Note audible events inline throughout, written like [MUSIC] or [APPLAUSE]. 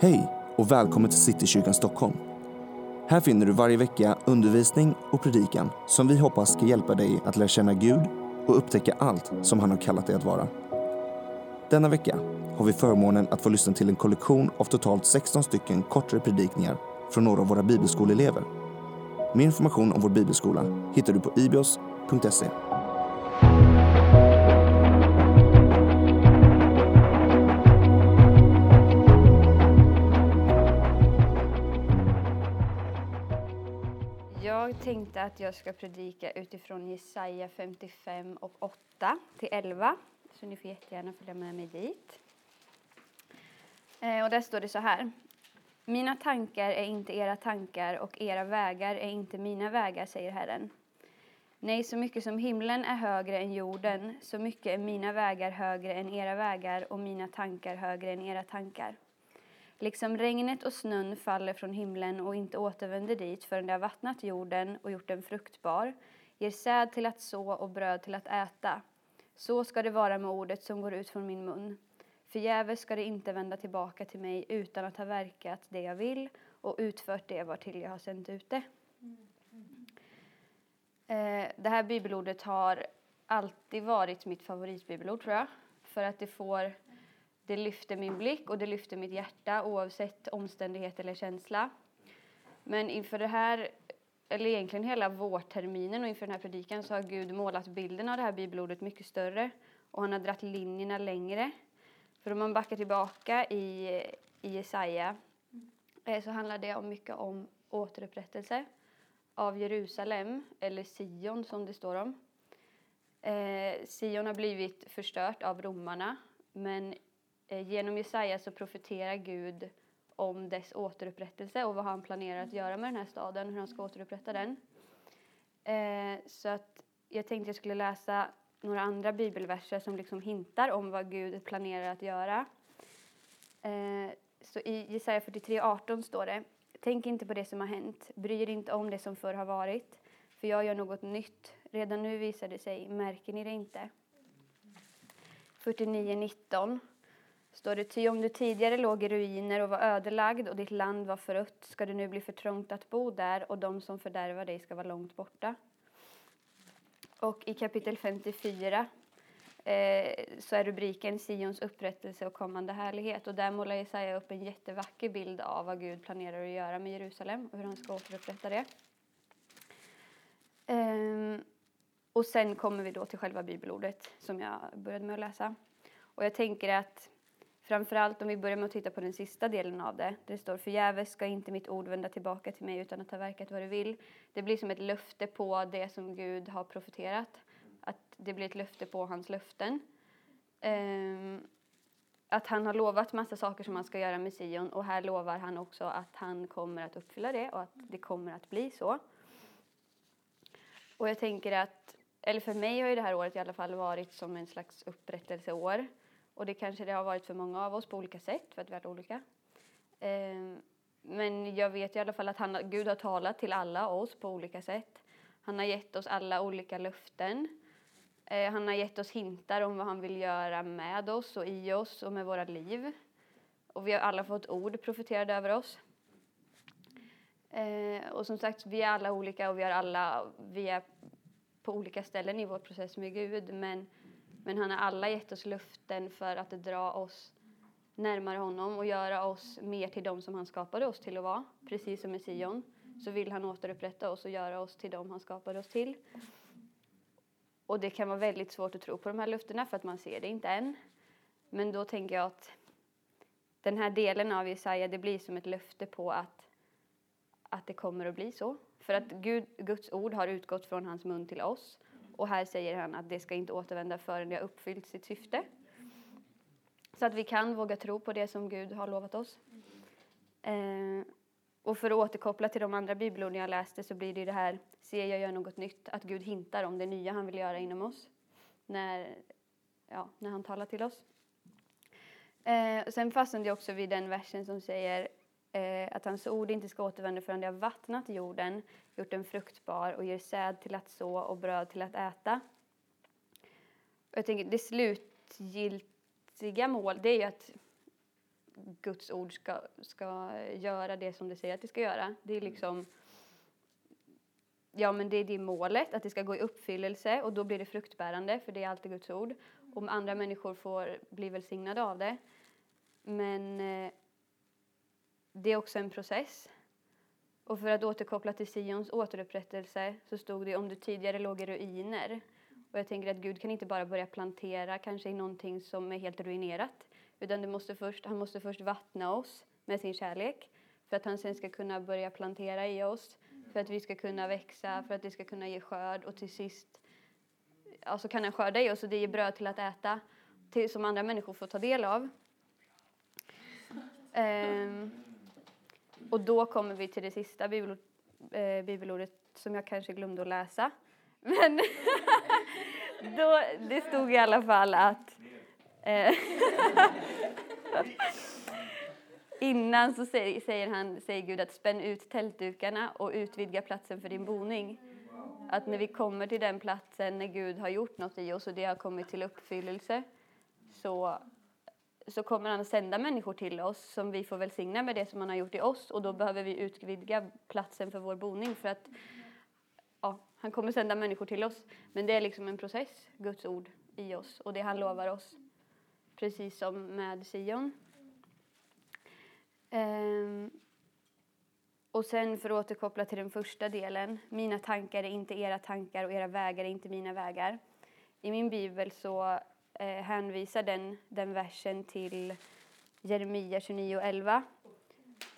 Hej och välkommen till Citykyrkan Stockholm. Här finner du varje vecka undervisning och predikan som vi hoppas ska hjälpa dig att lära känna Gud och upptäcka allt som han har kallat dig att vara. Denna vecka har vi förmånen att få lyssna till en kollektion av totalt 16 stycken kortare predikningar från några av våra bibelskoleelever. Mer information om vår bibelskola hittar du på ibios.se. tänkte att jag ska predika utifrån Jesaja 55 och 8 till 11. Så ni får jättegärna följa med mig dit. Eh, och där står det så här. Mina tankar är inte era tankar och era vägar är inte mina vägar, säger Herren. Nej, så mycket som himlen är högre än jorden, så mycket är mina vägar högre än era vägar och mina tankar högre än era tankar. Liksom regnet och snön faller från himlen och inte återvänder dit förrän det har vattnat jorden och gjort den fruktbar, ger säd till att så och bröd till att äta. Så ska det vara med ordet som går ut från min mun. Förgäves ska det inte vända tillbaka till mig utan att ha verkat det jag vill och utfört det vartill jag har sänt ut det. Eh, det här bibelordet har alltid varit mitt favoritbibelord tror jag. För att det får det lyfter min blick och det lyfter mitt hjärta oavsett omständighet eller känsla. Men inför det här, eller egentligen hela vårterminen och inför den här predikan så har Gud målat bilden av det här bibelordet mycket större och han har dratt linjerna längre. För om man backar tillbaka i, i Jesaja eh, så handlar det om mycket om återupprättelse av Jerusalem, eller Sion som det står om. Eh, Sion har blivit förstört av romarna men Eh, genom Jesaja så profeterar Gud om dess återupprättelse och vad han planerar att göra med den här staden, hur han ska återupprätta den. Eh, så att jag tänkte jag skulle läsa några andra bibelverser som liksom hintar om vad Gud planerar att göra. Eh, så i Jesaja 43.18 står det Tänk inte på det som har hänt, bry er inte om det som förr har varit, för jag gör något nytt. Redan nu visar det sig, märker ni det inte? 49.19 står det, ty om du tidigare låg i ruiner och var ödelagd och ditt land var förött ska det nu bli för trångt att bo där och de som fördärvar dig ska vara långt borta. Och i kapitel 54 eh, så är rubriken Sions upprättelse och kommande härlighet och där målar Jesaja upp en jättevacker bild av vad Gud planerar att göra med Jerusalem och hur han ska återupprätta det. Eh, och sen kommer vi då till själva bibelordet som jag började med att läsa. Och jag tänker att Framförallt om vi börjar med att titta på den sista delen av det. Det står förgäves ska inte mitt ord vända tillbaka till mig utan att ha verkat vad det vill. Det blir som ett löfte på det som Gud har profeterat. Att det blir ett löfte på hans löften. Um, att han har lovat massa saker som han ska göra med Sion och här lovar han också att han kommer att uppfylla det och att det kommer att bli så. Och jag tänker att, eller för mig har ju det här året i alla fall varit som en slags upprättelseår. Och det kanske det har varit för många av oss på olika sätt, för att vi är olika. Ehm, men jag vet i alla fall att han, Gud har talat till alla oss på olika sätt. Han har gett oss alla olika löften. Ehm, han har gett oss hintar om vad han vill göra med oss och i oss och med våra liv. Och vi har alla fått ord profeterade över oss. Ehm, och som sagt, vi är alla olika och vi, har alla, vi är på olika ställen i vår process med Gud. Men men han har alla gett oss luften för att dra oss närmare honom och göra oss mer till dem som han skapade oss till att vara. Precis som i Sion så vill han återupprätta oss och göra oss till dem han skapade oss till. Och det kan vara väldigt svårt att tro på de här lufterna för att man ser det inte än. Men då tänker jag att den här delen av Jesaja, det blir som ett löfte på att, att det kommer att bli så. För att Gud, Guds ord har utgått från hans mun till oss. Och här säger han att det ska inte återvända förrän det har uppfyllt sitt syfte. Så att vi kan våga tro på det som Gud har lovat oss. Eh, och för att återkoppla till de andra bibelorden jag läste så blir det det här, se jag gör något nytt, att Gud hintar om det nya han vill göra inom oss. När, ja, när han talar till oss. Eh, sen fastnade jag också vid den versen som säger eh, att hans ord inte ska återvända förrän det har vattnat jorden, gjort den fruktbar och ger säd till att så och bröd till att äta. Och jag tänker, det slutgiltiga mål, det är ju att Guds ord ska, ska göra det som det säger att det ska göra. Det är liksom Ja, men det är det målet, att det ska gå i uppfyllelse och då blir det fruktbärande, för det är alltid Guds ord. Om andra människor får bli välsignade av det. Men eh, det är också en process. Och för att återkoppla till Sions återupprättelse så stod det om du tidigare låg i ruiner. Och jag tänker att Gud kan inte bara börja plantera kanske i någonting som är helt ruinerat. Utan du måste först, han måste först vattna oss med sin kärlek för att han sen ska kunna börja plantera i oss, för att vi ska kunna växa, för att det ska kunna ge skörd och till sist ja, så kan han skörda i oss och det ger bröd till att äta till, som andra människor får ta del av. Um, och då kommer vi till det sista bibelord, eh, bibelordet som jag kanske glömde att läsa. Men [LAUGHS] då, det stod i alla fall att eh, [LAUGHS] innan så säger, säger, han, säger Gud att spänn ut tältdukarna och utvidga platsen för din boning. Att när vi kommer till den platsen när Gud har gjort något i oss och det har kommit till uppfyllelse så så kommer han sända människor till oss som vi får välsigna med det som han har gjort i oss och då behöver vi utvidga platsen för vår boning för att ja, han kommer sända människor till oss. Men det är liksom en process, Guds ord i oss och det han lovar oss. Precis som med Sion. Ehm. Och sen för att återkoppla till den första delen. Mina tankar är inte era tankar och era vägar är inte mina vägar. I min bibel så eh, hänvisar den, den versen till Jeremia 29.11.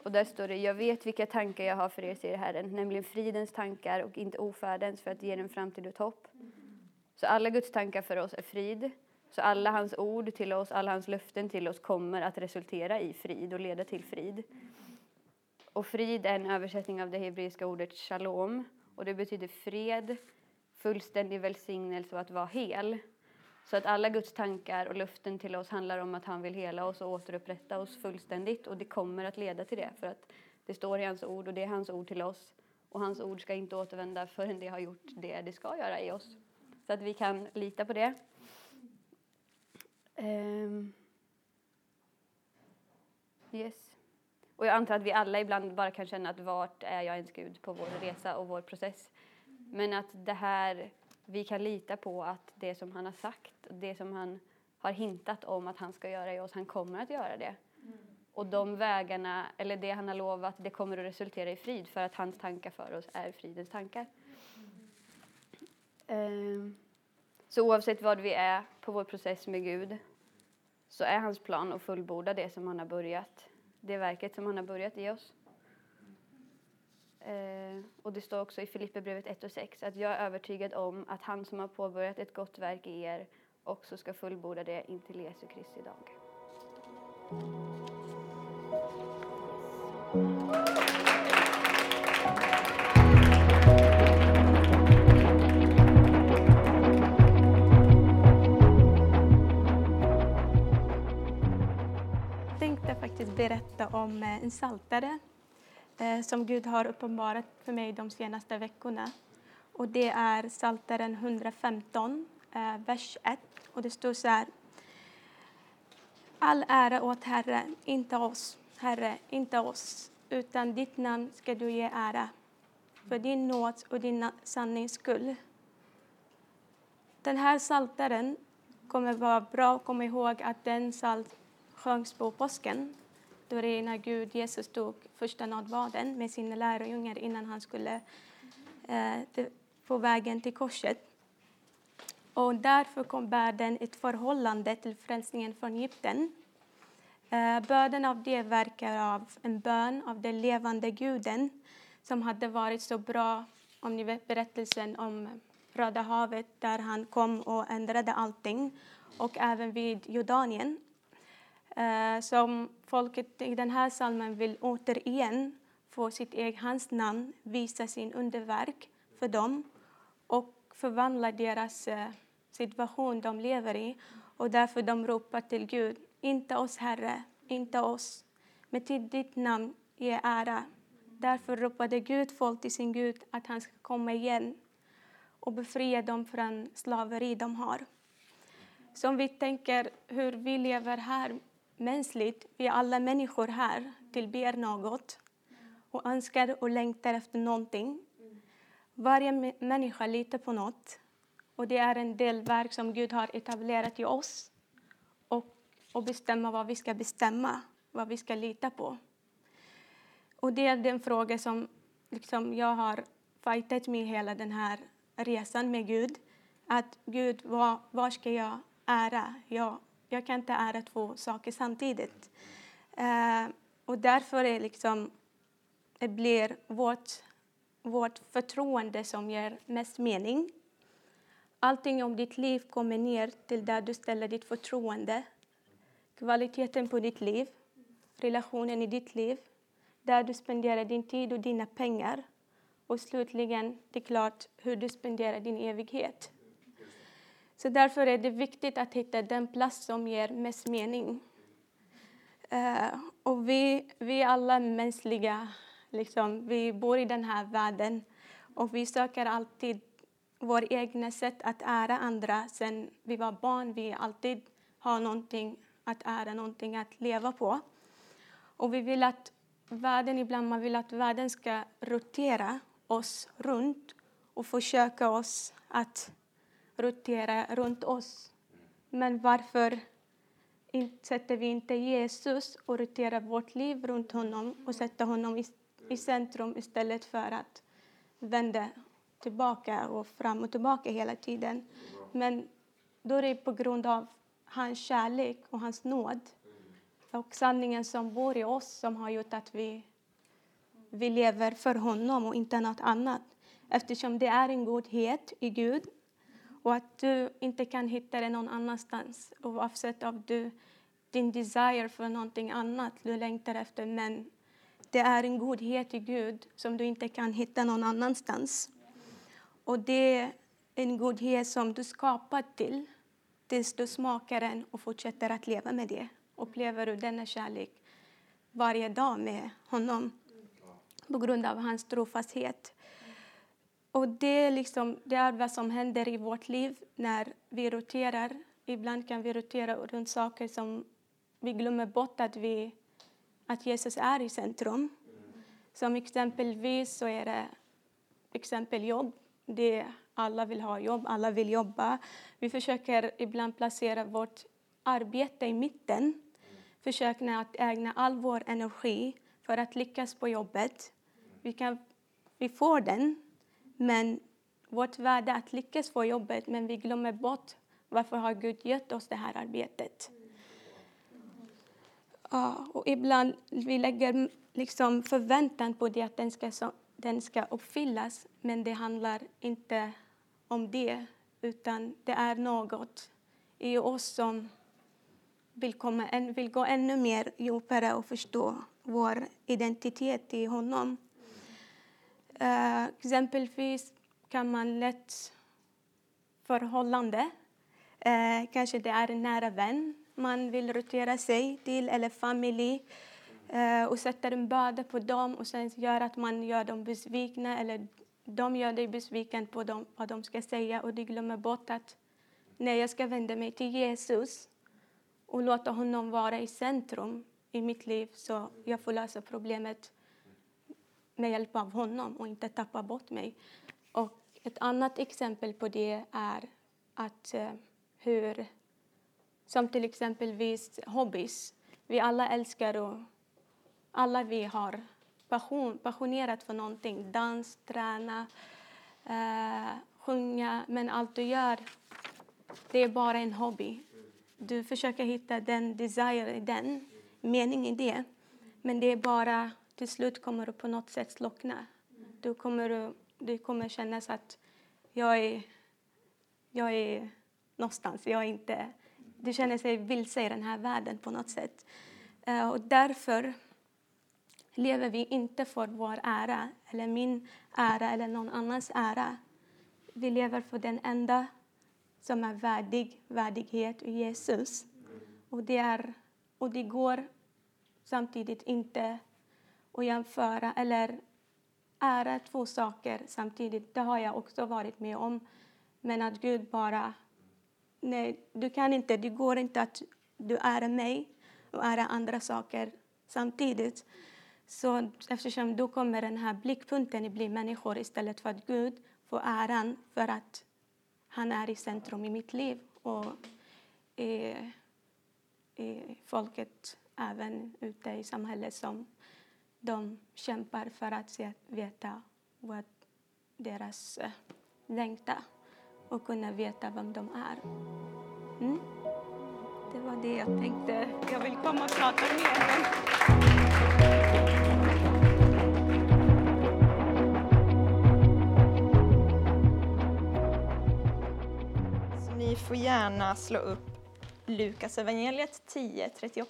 och där står det, jag vet vilka tankar jag har för er, säger Herren, nämligen fridens tankar och inte ofärdens för att ge en framtid och hopp. Så alla Guds tankar för oss är frid. Så alla hans ord till oss, alla hans löften till oss kommer att resultera i frid och leda till frid. Och frid är en översättning av det hebreiska ordet shalom och det betyder fred, fullständig välsignelse och att vara hel. Så att alla Guds tankar och luften till oss handlar om att han vill hela oss och återupprätta oss fullständigt. Och det kommer att leda till det för att det står i hans ord och det är hans ord till oss. Och hans ord ska inte återvända förrän det har gjort det det ska göra i oss. Så att vi kan lita på det. Um. Yes. Och jag antar att vi alla ibland bara kan känna att vart är jag ens Gud på vår resa och vår process. Men att det här vi kan lita på att det som han har sagt, det som han har hintat om att han ska göra i oss, han kommer att göra det. Mm. Och de vägarna, eller det han har lovat, det kommer att resultera i frid för att hans tankar för oss är fridens tankar. Mm. Så oavsett vad vi är på vår process med Gud så är hans plan att fullborda det som han har börjat, det verket som han har börjat i oss. Eh, och det står också i Filipperbrevet 1 och 6 att jag är övertygad om att han som har påbörjat ett gott verk i er också ska fullborda det intill Jesu Kristi dag. Jag tänkte faktiskt berätta om eh, en saltare eh, som Gud har uppenbarat för mig de senaste veckorna. Och det är Psaltaren 115, eh, vers 1. Och det står så här. All ära åt Herre, inte oss, Herre, inte oss, utan ditt namn ska du ge ära, för din nåd och din sannings skull. Den här saltaren kommer vara bra att komma ihåg att den salt sjöngs på påsken då det är när Gud, Jesus tog första nattvarden med sina lärjungar innan han skulle eh, på vägen till korset. Och därför kom bärden ett förhållande till frälsningen från Egypten. Eh, börden av det verkar av en bön av den levande guden som hade varit så bra, om ni vet berättelsen om Röda havet där han kom och ändrade allting och även vid Jordanien eh, som folket i den här salmen vill återigen få sitt eget hans namn, visa sin underverk för dem och förvandla deras eh, situation de lever i. Och därför de ropar till Gud, inte oss Herre, inte oss, men till ditt namn ge ära. Därför ropade Gud folk till sin Gud att han ska komma igen och befria dem från slaveri de har. Så om vi tänker hur vi lever här mänskligt. Vi är alla människor här, tillber något och önskar och längtar efter någonting. Varje människa litar på något och det är en del verk som Gud har etablerat i oss och, och bestämma vad vi ska bestämma, vad vi ska lita på. Och det är den fråga som liksom jag har fightat med hela den här resan med Gud. Att Gud, vad, ska jag ära? Jag, jag kan inte ära två saker samtidigt. Uh, och därför är liksom, det blir vårt, vårt förtroende som ger mest mening. Allting om ditt liv kommer ner till där du ställer ditt förtroende. Kvaliteten på ditt liv, relationen i ditt liv, där du spenderar din tid och dina pengar. Och slutligen, det är klart, hur du spenderar din evighet. Så därför är det viktigt att hitta den plats som ger mest mening. Uh, och vi, vi är alla mänskliga. Liksom. Vi bor i den här världen och vi söker alltid vårt egna sätt att ära andra. Sen vi var barn vi alltid har någonting att ära, någonting att leva på. Och vi vill att världen, ibland man vill att världen ska rotera oss runt och försöka oss att rotera runt oss. Men varför sätter vi inte Jesus och roterar vårt liv runt honom och sätter honom i, i centrum istället för att vända tillbaka och fram och tillbaka hela tiden. Men då är det på grund av hans kärlek och hans nåd och sanningen som bor i oss som har gjort att vi, vi lever för honom och inte något annat. Eftersom det är en godhet i Gud och att du inte kan hitta det någon annanstans oavsett om du din desire för någonting annat du längtar efter. Men det är en godhet i Gud som du inte kan hitta någon annanstans. Och det är en godhet som du skapat till tills du smakar den och fortsätter att leva med det. Upplever du denna kärlek varje dag med honom på grund av hans trofasthet. Och det, är liksom, det är vad som händer i vårt liv när vi roterar. Ibland kan vi rotera runt saker som vi glömmer bort att, vi, att Jesus är i centrum. Som exempelvis så är det exempel jobb. Det, alla vill ha jobb, alla vill jobba. Vi försöker ibland placera vårt arbete i mitten. Försöker att ägna all vår energi för att lyckas på jobbet. Vi, kan, vi får den, men vårt värde att lyckas få jobbet, men vi glömmer bort varför har Gud gett oss det här arbetet. Ja, och ibland vi lägger liksom förväntan på det att den ska, den ska uppfyllas, men det handlar inte om det, utan det är något i oss som vill, komma, vill gå ännu mer djupare och förstå vår identitet i honom. Eh, Exempelvis kan man lätt förhållande, Eh, kanske det är en nära vän man vill rotera sig till eller familj. Eh, och sätter en börda på dem och sen gör att man gör dem besvikna eller de gör dig besviken på dem, vad de ska säga. Och du glömmer bort att när jag ska vända mig till Jesus och låta honom vara i centrum i mitt liv så jag får lösa problemet med hjälp av honom och inte tappa bort mig. Och ett annat exempel på det är att eh, hur, som till exempelvis hobbys. Vi alla älskar och alla vi har passion, passionerat för någonting. Dans, träna, eh, sjunga. Men allt du gör, det är bara en hobby. Du försöker hitta den desire i den, mening i det. Men det är bara till slut kommer du på något sätt slockna. Du kommer, du kommer känna att jag är, jag är någonstans. Jag är inte, du känner sig vilse i den här världen på något sätt. Eh, och därför lever vi inte för vår ära, eller min ära eller någon annans ära. Vi lever för den enda som är värdig, värdighet Jesus. Och det, är, och det går samtidigt inte och jämföra eller ära två saker samtidigt. Det har jag också varit med om. Men att Gud bara... Nej, du kan inte, det går inte att du ärar mig och ära andra saker samtidigt. Så eftersom då kommer den här blickpunkten att bli människor istället för att Gud får äran för att han är i centrum i mitt liv och i, i folket även ute i samhället som de kämpar för att veta vad deras eh, längtan längtar och kunna veta vem de är. Mm? Det var det jag tänkte. Jag vill komma och prata mer. Men... Så ni får gärna slå upp Lukas evangeliet 10.38.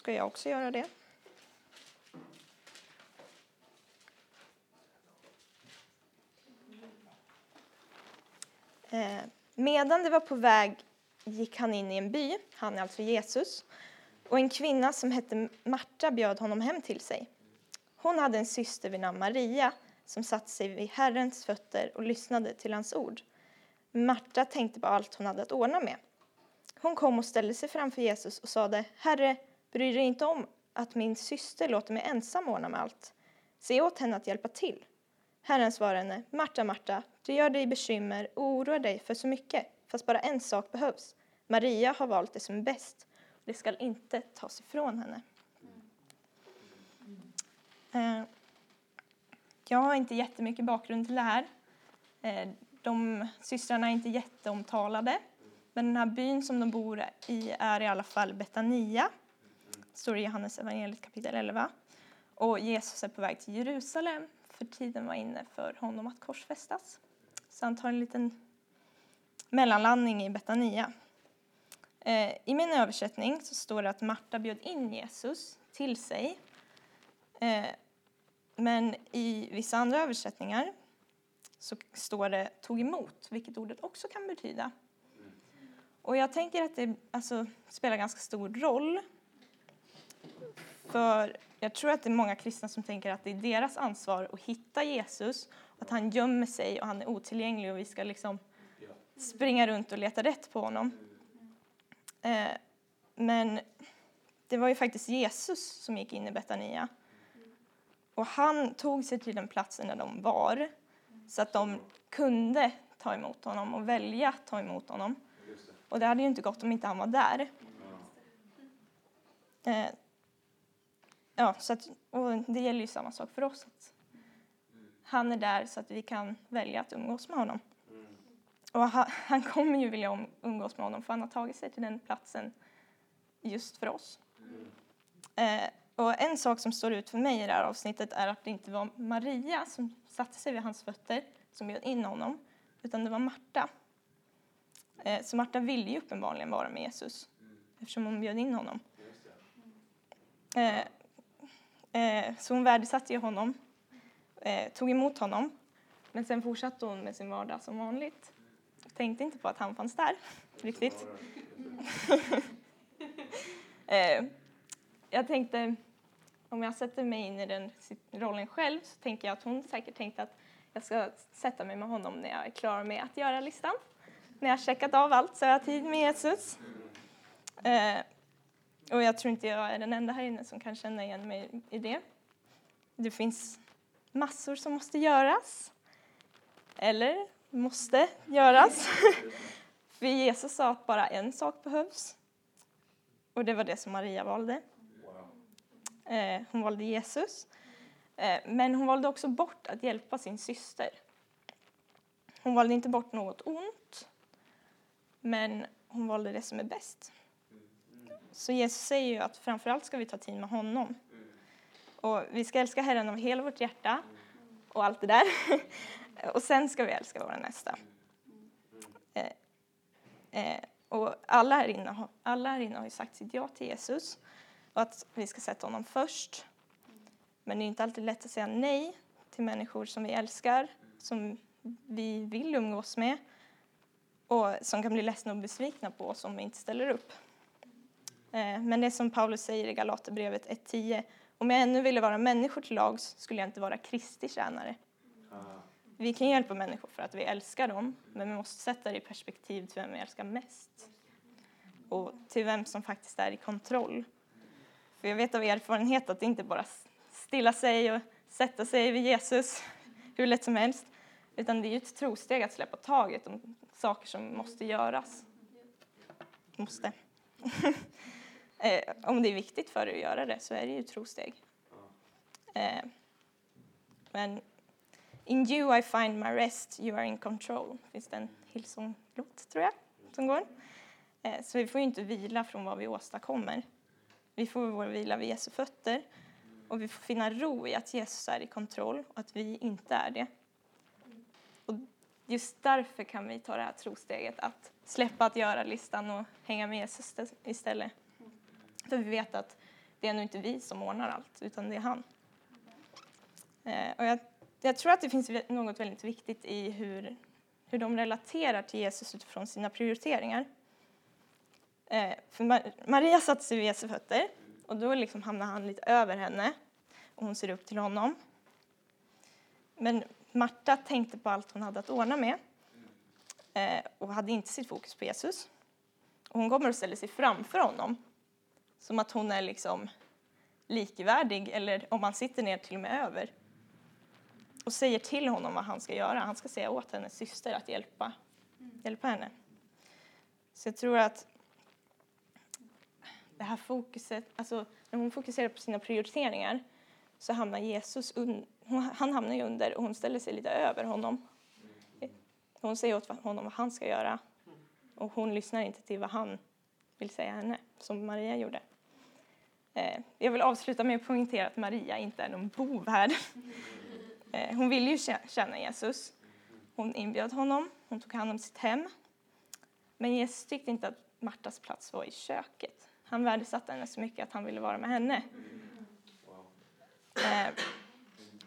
ska jag också göra det. Eh, medan det var på väg gick han in i en by, han är alltså Jesus, och en kvinna som hette Marta bjöd honom hem till sig. Hon hade en syster vid namn Maria som satte sig vid Herrens fötter och lyssnade till hans ord. Marta tänkte på allt hon hade att ordna med. Hon kom och ställde sig framför Jesus och sade, Herre, bryr dig inte om att min syster låter mig ensam ordna med allt. Se åt henne att hjälpa till. Herren svarade henne, Marta, Marta, du gör dig bekymmer och oroar dig för så mycket, fast bara en sak behövs. Maria har valt det som är bäst. Det skall inte tas ifrån henne. Eh, jag har inte jättemycket bakgrund till det här. Eh, de systrarna är inte jätteomtalade. Men den här byn som de bor i är i alla fall Betania står i Johannes evangeliet kapitel 11. Och Jesus är på väg till Jerusalem för tiden var inne för honom att korsfästas. Så han tar en liten mellanlandning i Betania. Eh, I min översättning så står det att Marta bjöd in Jesus till sig. Eh, men i vissa andra översättningar så står det tog emot, vilket ordet också kan betyda. Och jag tänker att det alltså, spelar ganska stor roll. För jag tror att det är många kristna som tänker att det är deras ansvar att hitta Jesus, att han gömmer sig och han är otillgänglig och vi ska liksom springa runt och leta rätt på honom. Eh, men det var ju faktiskt Jesus som gick in i Betania. Och han tog sig till den platsen där de var så att de kunde ta emot honom och välja att ta emot honom. Och det hade ju inte gått om inte han var där. Ja, så att, och det gäller ju samma sak för oss. Att han är där så att vi kan välja att umgås med honom. Och han, han kommer ju vilja umgås med honom för han har tagit sig till den platsen just för oss. Eh, och en sak som står ut för mig i det här avsnittet är att det inte var Maria som satte sig vid hans fötter som bjöd in honom, utan det var Marta. Eh, så Marta ville ju uppenbarligen vara med Jesus eftersom hon bjöd in honom. Eh, eh, så hon värdesatte ju honom, eh, tog emot honom, men sen fortsatte hon med sin vardag som vanligt. Tänkte inte på att han fanns där riktigt. [LAUGHS] Eh, jag tänkte, om jag sätter mig in i den rollen själv så tänker jag att hon säkert tänkte att jag ska sätta mig med honom när jag är klar med att göra listan. När jag har checkat av allt så har jag tid med Jesus. Eh, och jag tror inte jag är den enda här inne som kan känna igen mig i det. Det finns massor som måste göras. Eller måste göras. [LAUGHS] För Jesus sa att bara en sak behövs. Och det var det som Maria valde. Eh, hon valde Jesus. Eh, men hon valde också bort att hjälpa sin syster. Hon valde inte bort något ont, men hon valde det som är bäst. Så Jesus säger ju att framförallt ska vi ta tid med honom. Och vi ska älska Herren av hela vårt hjärta och allt det där. [LAUGHS] och sen ska vi älska vår nästa. Eh, eh, och alla här, inne, alla här inne har ju sagt sitt ja till Jesus och att vi ska sätta honom först. Men det är inte alltid lätt att säga nej till människor som vi älskar, som vi vill umgås med och som kan bli ledsna och besvikna på oss om vi inte ställer upp. Eh, men det som Paulus säger i Galaterbrevet 1.10, om jag ännu ville vara människor till lags skulle jag inte vara Kristi tjänare. Vi kan hjälpa människor för att vi älskar dem, men vi måste sätta det i perspektiv till vem vi älskar mest. och till vem som faktiskt är i kontroll. För jag vet av erfarenhet att det inte bara stilla sig och sätta sig vid Jesus [LAUGHS] hur lätt som helst, utan det är ju ett trosteg att släppa taget om saker som måste göras. Måste. [LAUGHS] Eh, om det är viktigt för dig att göra det så är det ju trosteg. Eh, men In you I find my rest, you are in control. Finns det en Hillsong-låt, tror jag, som går. Eh, så vi får ju inte vila från vad vi åstadkommer. Vi får vår vila vid Jesu fötter och vi får finna ro i att Jesus är i kontroll och att vi inte är det. Och just därför kan vi ta det här trosteget att släppa att göra-listan och hänga med Jesus istället. För vi vet att det är nog inte vi som ordnar allt, utan det är han. Eh, och jag, jag tror att det finns något väldigt viktigt i hur, hur de relaterar till Jesus utifrån sina prioriteringar. Eh, för Maria satte sig vid Jesu fötter och då liksom hamnar han lite över henne och hon ser upp till honom. Men Marta tänkte på allt hon hade att ordna med eh, och hade inte sitt fokus på Jesus. Och hon kommer och ställer sig framför honom som att hon är liksom likvärdig eller om man sitter ner till och med över och säger till honom vad han ska göra. Han ska säga åt hennes syster att hjälpa, hjälpa henne. Så jag tror att det här fokuset, alltså när hon fokuserar på sina prioriteringar så hamnar Jesus, un, han hamnar ju under och hon ställer sig lite över honom. Hon säger åt honom vad han ska göra och hon lyssnar inte till vad han vill säga henne, som Maria gjorde. Eh, jag vill avsluta med att poängtera att Maria inte är någon bov här. [LAUGHS] Eh, hon ville ju känna Jesus. Hon inbjöd honom, hon tog hand om sitt hem. Men Jesus tyckte inte att Martas plats var i köket. Han värdesatte henne så mycket att han ville vara med henne. Eh,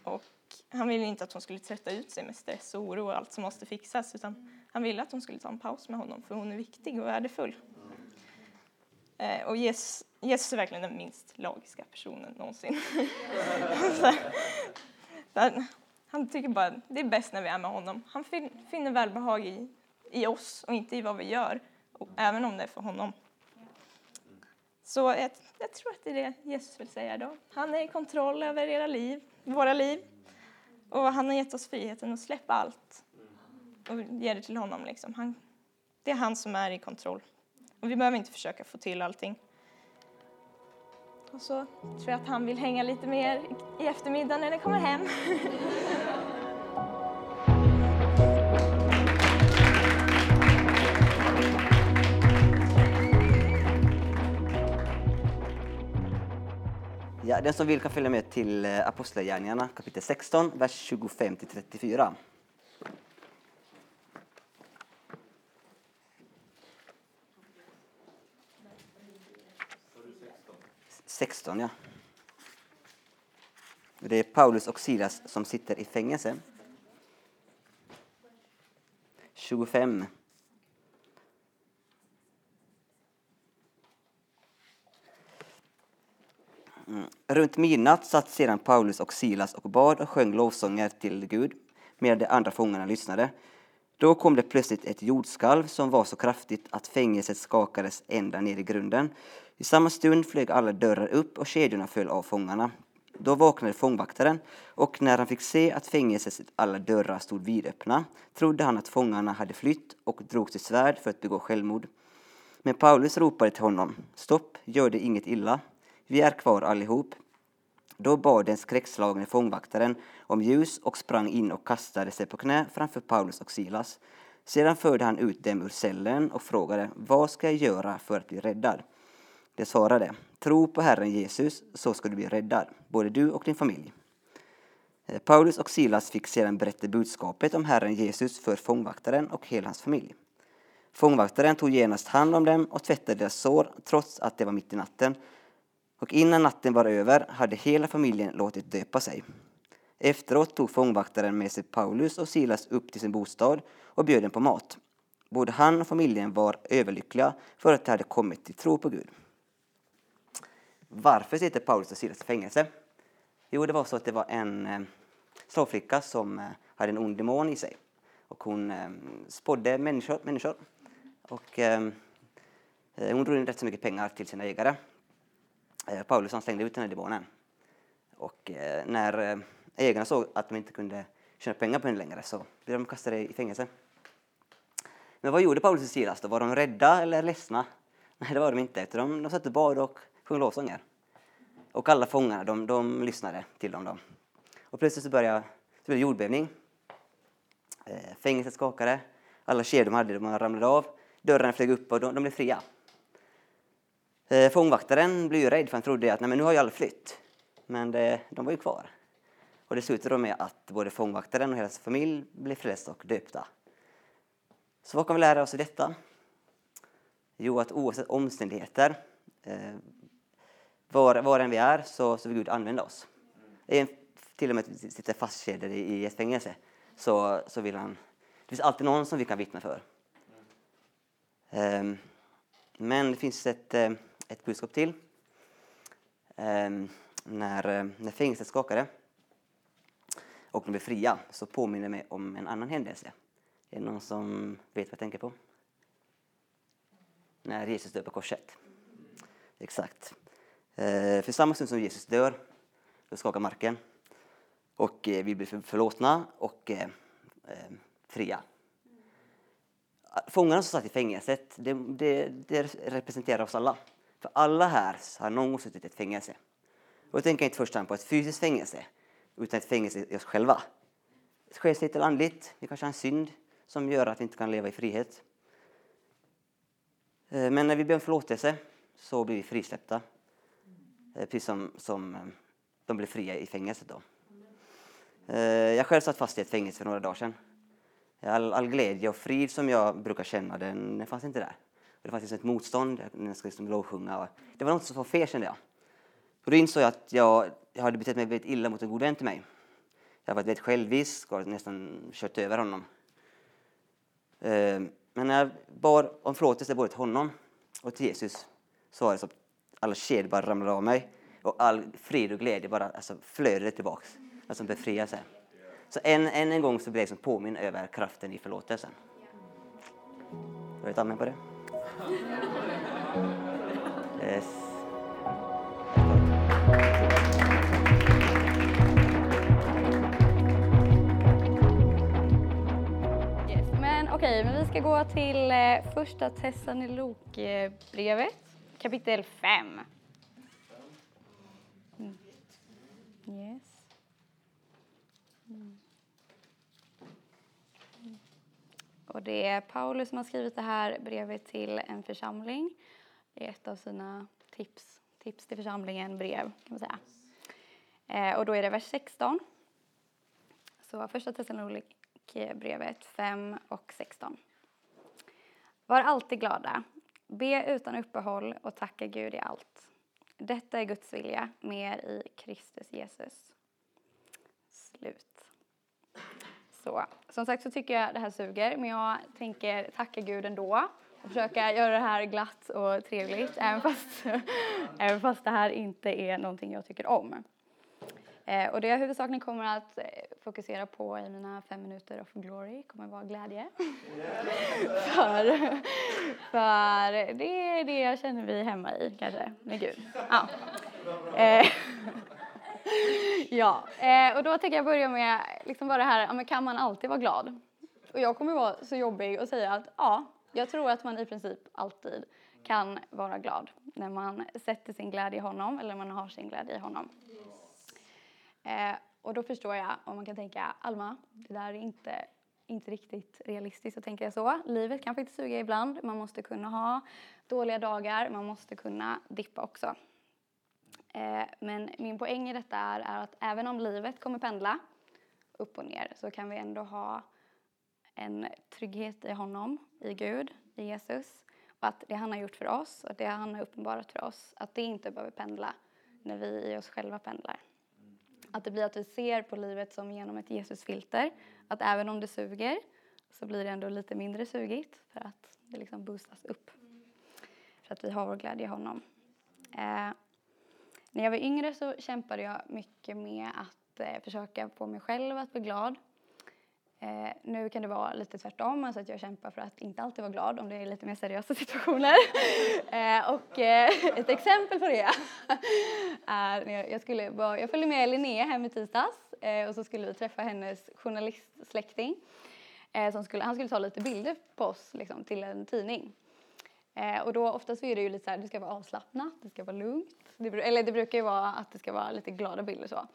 och han ville inte att hon skulle trötta ut sig med stress och oro och allt som måste fixas utan han ville att hon skulle ta en paus med honom för hon är viktig och värdefull. Eh, och Jesus, Jesus är verkligen den minst lagiska personen någonsin. [LAUGHS] Han tycker bara det är bäst när vi är med honom. Han finner välbehag i, i oss och inte i vad vi gör, och även om det är för honom. Så jag, jag, tror att det är det Jesus vill säga då. Han är i kontroll över era liv, våra liv. Och han har gett oss friheten att släppa allt och ge det till honom. Liksom. Han, det är han som är i kontroll. Och vi behöver inte försöka få till allting. Och så tror jag att han vill hänga lite mer i eftermiddag när ni kommer hem. Ja, den som vill kan följa med till eh, Apostlagärningarna kapitel 16, vers 25 34. 16, ja. Det är Paulus och Silas som sitter i fängelse. 25. Mm. Runt midnatt satt sedan Paulus och Silas och bad och sjöng lovsånger till Gud medan de andra fångarna lyssnade. Då kom det plötsligt ett jordskalv som var så kraftigt att fängelset skakades ända ner i grunden. I samma stund flög alla dörrar upp och kedjorna föll av fångarna. Då vaknade fångvaktaren och när han fick se att fängelsets alla dörrar stod vidöppna trodde han att fångarna hade flytt och drog sitt svärd för att begå självmord. Men Paulus ropade till honom. Stopp, gör det inget illa. Vi är kvar allihop. Då bad den skräckslagne fångvaktaren om ljus och sprang in och kastade sig på knä framför Paulus och Silas. Sedan förde han ut dem ur cellen och frågade vad ska jag göra för att bli räddad? De svarade, tro på Herren Jesus så ska du bli räddad, både du och din familj. Eh, Paulus och Silas fick sedan berätta budskapet om Herren Jesus för fångvaktaren och hela hans familj. Fångvaktaren tog genast hand om dem och tvättade deras sår trots att det var mitt i natten. Och innan natten var över hade hela familjen låtit döpa sig. Efteråt tog fångvaktaren med sig Paulus och Silas upp till sin bostad och bjöd dem på mat. Både han och familjen var överlyckliga för att de hade kommit till tro på Gud. Varför sitter Paulus och Silas i fängelse? Jo, det var så att det var en eh, slavflicka som eh, hade en ond demon i sig. Och hon eh, spådde människor. människor. Och, hon drog in rätt så mycket pengar till sina ägare. Paulus han slängde ut den här demonen. Och när ägarna såg att de inte kunde tjäna pengar på henne längre så blev de kastade i fängelse. Men vad gjorde Paulus och Silas då? Var de rädda eller ledsna? Nej, det var de inte. De, de satt och bad och sjöng lovsånger. Och alla fångarna, de, de lyssnade till dem. Då. Och plötsligt så började så började jordbävning. Eh, fängelset skakade. Alla kedjor de hade de ramlade av. Dörrarna flög upp och de, de blev fria. Eh, fångvaktaren blev ju rädd för han trodde att Nej, men nu har ju alla flytt. Men det, de var ju kvar. Och det slutade med att både fångvaktaren och hela hans familj blev frälsta och döpta. Så vad kan vi lära oss av detta? Jo, att oavsett omständigheter, eh, var, var än vi är, så, så vill Gud använda oss. En, till och med sitter fastkedjade i ett fängelse, så, så vill han... Det finns alltid någon som vi kan vittna för. Um, men det finns ett, eh, ett budskap till. Um, när, eh, när fängelset skakade och de blev fria så påminner det mig om en annan händelse. Är det någon som vet vad jag tänker på? När Jesus dör på korset. Exakt. Eh, för samma stund som Jesus dör, då skakar marken. Och eh, vi blir förlåtna och eh, fria. Fångarna som satt i fängelset, det, det, det, representerar oss alla. För alla här har någon gång suttit i ett fängelse. Och jag tänker inte först på ett fysiskt fängelse, utan ett fängelse i oss själva. Själsligt eller andligt, vi kanske har en synd som gör att vi inte kan leva i frihet. Men när vi ber om förlåtelse så blir vi frisläppta Eh, precis som, som eh, de blev fria i fängelset. Då. Eh, jag själv satt fast i ett fängelse för några dagar sedan. All, all glädje och frid som jag brukar känna, den, den fanns inte där. Det fanns liksom ett motstånd, jag ska liksom lovsjunga. det var något som var fel kände jag. Och då insåg jag att jag, jag hade betett mig väldigt illa mot en god vän till mig. Jag hade varit väldigt självisk och nästan kört över honom. Men när jag bad om förlåtelse både till honom och till Jesus så var det som alla kedjor bara ramlade av mig och all frid och glädje bara alltså, flödade tillbaks. Alltså befrielse. Så än, än en gång så blev jag liksom påminn över kraften i förlåtelsen. Har du ett amen på det? Yes. Yes, men okej, okay, men vi ska gå till eh, första Thessalonikerbrevet kapitel 5. Mm. Yes. Mm. Och det är Paulus som har skrivit det här brevet till en församling. Det är ett av sina tips, tips till församlingen, brev kan man säga. Eh, och då är det vers 16. Så första Thessalonikerbrevet 5 och 16. Var alltid glada. Be utan uppehåll och tacka Gud i allt. Detta är Guds vilja med er i Kristus Jesus. Slut. Så, som sagt så tycker jag det här suger, men jag tänker tacka Gud ändå och försöka göra det här glatt och trevligt, även fast, [LAUGHS] även fast det här inte är någonting jag tycker om. Eh, och det jag huvudsakligen kommer att fokusera på i mina fem minuter of glory kommer vara glädje. [LAUGHS] för, för det är det jag känner vi hemma i kanske, med Gud. Ja. Eh, [LAUGHS] ja, eh, och då tänker jag börja med liksom bara det här, ja, men kan man alltid vara glad? Och jag kommer vara så jobbig och säga att ja, jag tror att man i princip alltid kan vara glad när man sätter sin glädje i honom eller man har sin glädje i honom. Eh, och då förstår jag om man kan tänka, Alma, det där är inte, inte riktigt realistiskt att tänka så. Livet kan faktiskt suga ibland. Man måste kunna ha dåliga dagar, man måste kunna dippa också. Eh, men min poäng i detta är, är att även om livet kommer pendla upp och ner så kan vi ändå ha en trygghet i honom, i Gud, i Jesus. Och att det han har gjort för oss och det han har uppenbarat för oss, att det inte behöver pendla när vi i oss själva pendlar. Att det blir att vi ser på livet som genom ett Jesusfilter. Att även om det suger så blir det ändå lite mindre sugigt för att det liksom boostas upp. För att vi har vår glädje i honom. Eh, när jag var yngre så kämpade jag mycket med att eh, försöka få mig själv att bli glad. Eh, nu kan det vara lite tvärtom, alltså att jag kämpar för att inte alltid vara glad om det är lite mer seriösa [LAUGHS] situationer. eh, och eh, ett exempel på det [LAUGHS] är när jag, jag, skulle vara, jag följde med Linnea hem i tisdags eh, och så skulle vi träffa hennes journalistsläkting. Eh, som skulle, han skulle ta lite bilder på oss liksom, till en tidning. Eh, och då oftast är det ju lite så här, det ska vara avslappnat, det ska vara lugnt. Det, eller det brukar ju vara att det ska vara lite glada bilder så.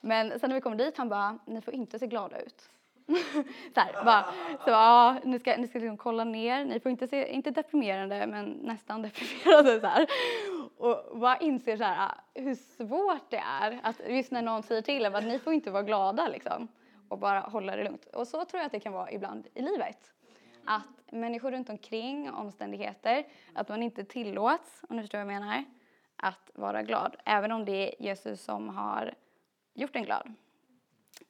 Men sen när vi kom dit, han bara, ni får inte se glada ut. [LAUGHS] så här, bara, så ja, ni ska, ni ska liksom kolla ner, ni får inte se, inte deprimerande men nästan [LAUGHS] deprimerande så här. Och bara inser så här ah, hur svårt det är att just när någon säger till en att ni får inte vara glada liksom och bara hålla det lugnt. Och så tror jag att det kan vara ibland i livet. Att människor runt omkring, omständigheter, att man inte tillåts, om ni förstår vad jag menar, att vara glad. Även om det är Jesus som har gjort en glad.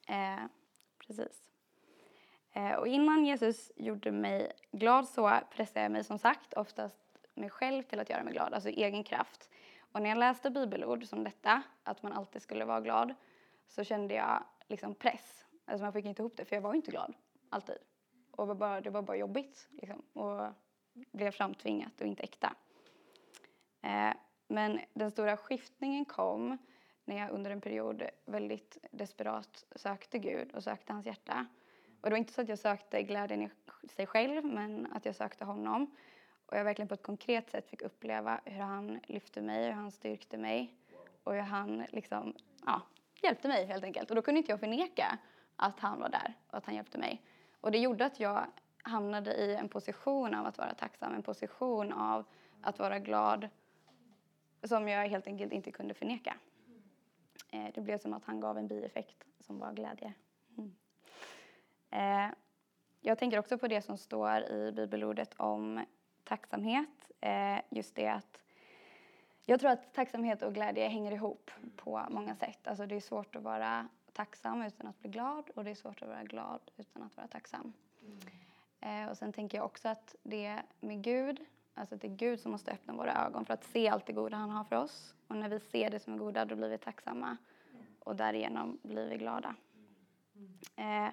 Eh, precis. Eh, och innan Jesus gjorde mig glad så pressade jag mig som sagt oftast mig själv till att göra mig glad, alltså egen kraft. Och när jag läste bibelord som detta, att man alltid skulle vara glad, så kände jag liksom press. Alltså man fick inte ihop det, för jag var inte glad, alltid. Och var bara, det var bara jobbigt, liksom. Och blev framtvingat och inte äkta. Eh, men den stora skiftningen kom när jag under en period väldigt desperat sökte Gud och sökte hans hjärta. Och det var inte så att jag sökte glädjen i sig själv, men att jag sökte honom. Och jag verkligen på ett konkret sätt fick uppleva hur han lyfte mig, hur han styrkte mig och hur han liksom, ja, hjälpte mig helt enkelt. Och då kunde inte jag förneka att han var där och att han hjälpte mig. Och det gjorde att jag hamnade i en position av att vara tacksam, en position av att vara glad som jag helt enkelt inte kunde förneka. Eh, det blev som att han gav en bieffekt som var glädje. Mm. Eh, jag tänker också på det som står i bibelordet om tacksamhet. Eh, just det att jag tror att tacksamhet och glädje hänger ihop på många sätt. Alltså det är svårt att vara tacksam utan att bli glad och det är svårt att vara glad utan att vara tacksam. Mm. och sen tänker jag också att det med Gud, alltså att det är Gud som måste öppna våra ögon för att se allt det goda han har för oss. Och när vi ser det som är goda då blir vi tacksamma och därigenom blir vi glada. Mm. Eh,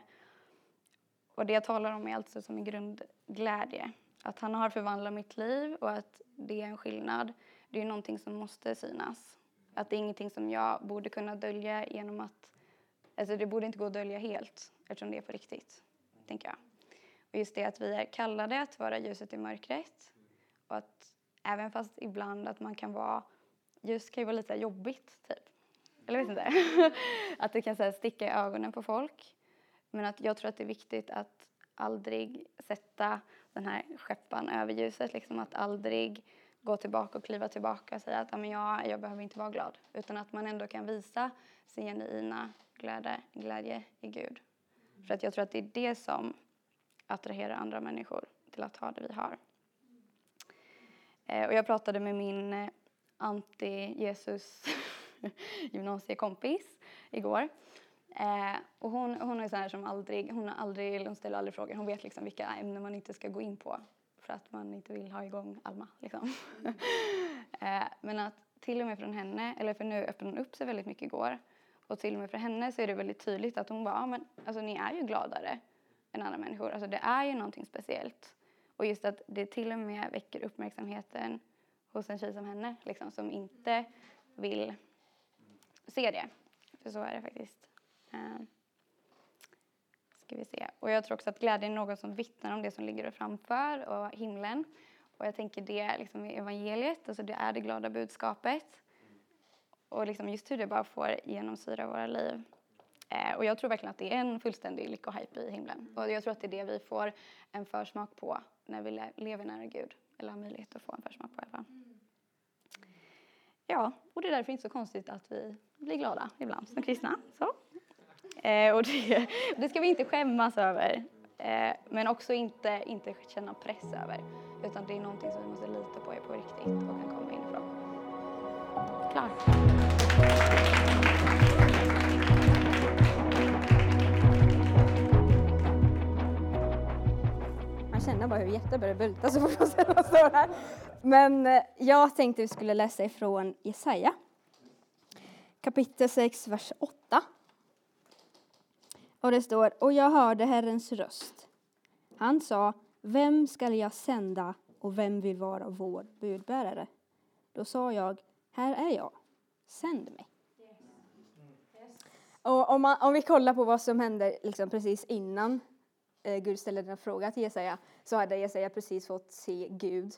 och det jag talar om är alltså som en grundglädje. Att han har förvandlat mitt liv och att det är en skillnad. Det är någonting som måste synas. Att det är ingenting som jag borde kunna dölja genom att... Alltså det borde inte gå att dölja helt eftersom det är på riktigt, tänker jag. Och just det att vi är kallade att vara ljuset i mörkret. Och att även fast ibland att man kan vara... Ljus kan ju vara lite jobbigt, typ. Eller vet inte. [LAUGHS] att det kan så här, sticka i ögonen på folk. Men att jag tror att det är viktigt att aldrig sätta den här skeppan över ljuset. Liksom att aldrig gå tillbaka och kliva tillbaka och säga att ja, jag, jag behöver inte vara glad. Utan att man ändå kan visa sin genuina glädje, glädje i Gud. För att jag tror att det är det som attraherar andra människor till att ha det vi har. Eh, och jag pratade med min eh, anti-Jesus [LAUGHS] gymnasiekompis igår. Eh, och hon, hon är sån här som aldrig, hon, har aldrig, hon ställer aldrig frågor. Hon vet liksom vilka ämnen man inte ska gå in på för att man inte vill ha igång Alma. Liksom. [LAUGHS] eh, men att till och med från henne, eller för nu öppnade hon upp sig väldigt mycket igår. Och till och med för henne så är det väldigt tydligt att hon bara, ah, men alltså ni är ju gladare än andra människor. Alltså det är ju någonting speciellt. Och just att det till och med väcker uppmärksamheten hos en tjej som henne, liksom, som inte vill se det. För så är det faktiskt. Ehm, ska vi se. Och jag tror också att glädjen är något som vittnar om det som ligger framför och himlen. Och jag tänker det liksom evangeliet, alltså det är det glada budskapet. Och liksom just hur det bara får genomsyra våra liv. Eh, och jag tror verkligen att det är en fullständig lyckohype i himlen. Och jag tror att det är det vi får en försmak på när vi lever nära Gud. Eller har möjlighet att få en försmak på i alla fall. Ja, och det är därför inte så konstigt att vi blir glada ibland som kristna. Så. Eh, och det, [LAUGHS] det, ska vi inte skämmas över. Eh, men också inte, inte känna press över. Utan det är någonting som vi måste lita på är på riktigt och kan komma inifrån. Klar. Man känner bara hur hjärtat börjar bulta så fort man står här. Men eh, jag tänkte vi skulle läsa ifrån Jesaja. Kapitel 6, vers 8. Och det står, och jag hörde Herrens röst. Han sa, vem skall jag sända och vem vill vara vår budbärare? Då sa jag, här är jag, sänd mig. Och om, man, om vi kollar på vad som hände liksom precis innan eh, Gud ställde den frågan till Jesaja så hade Jesaja precis fått se Gud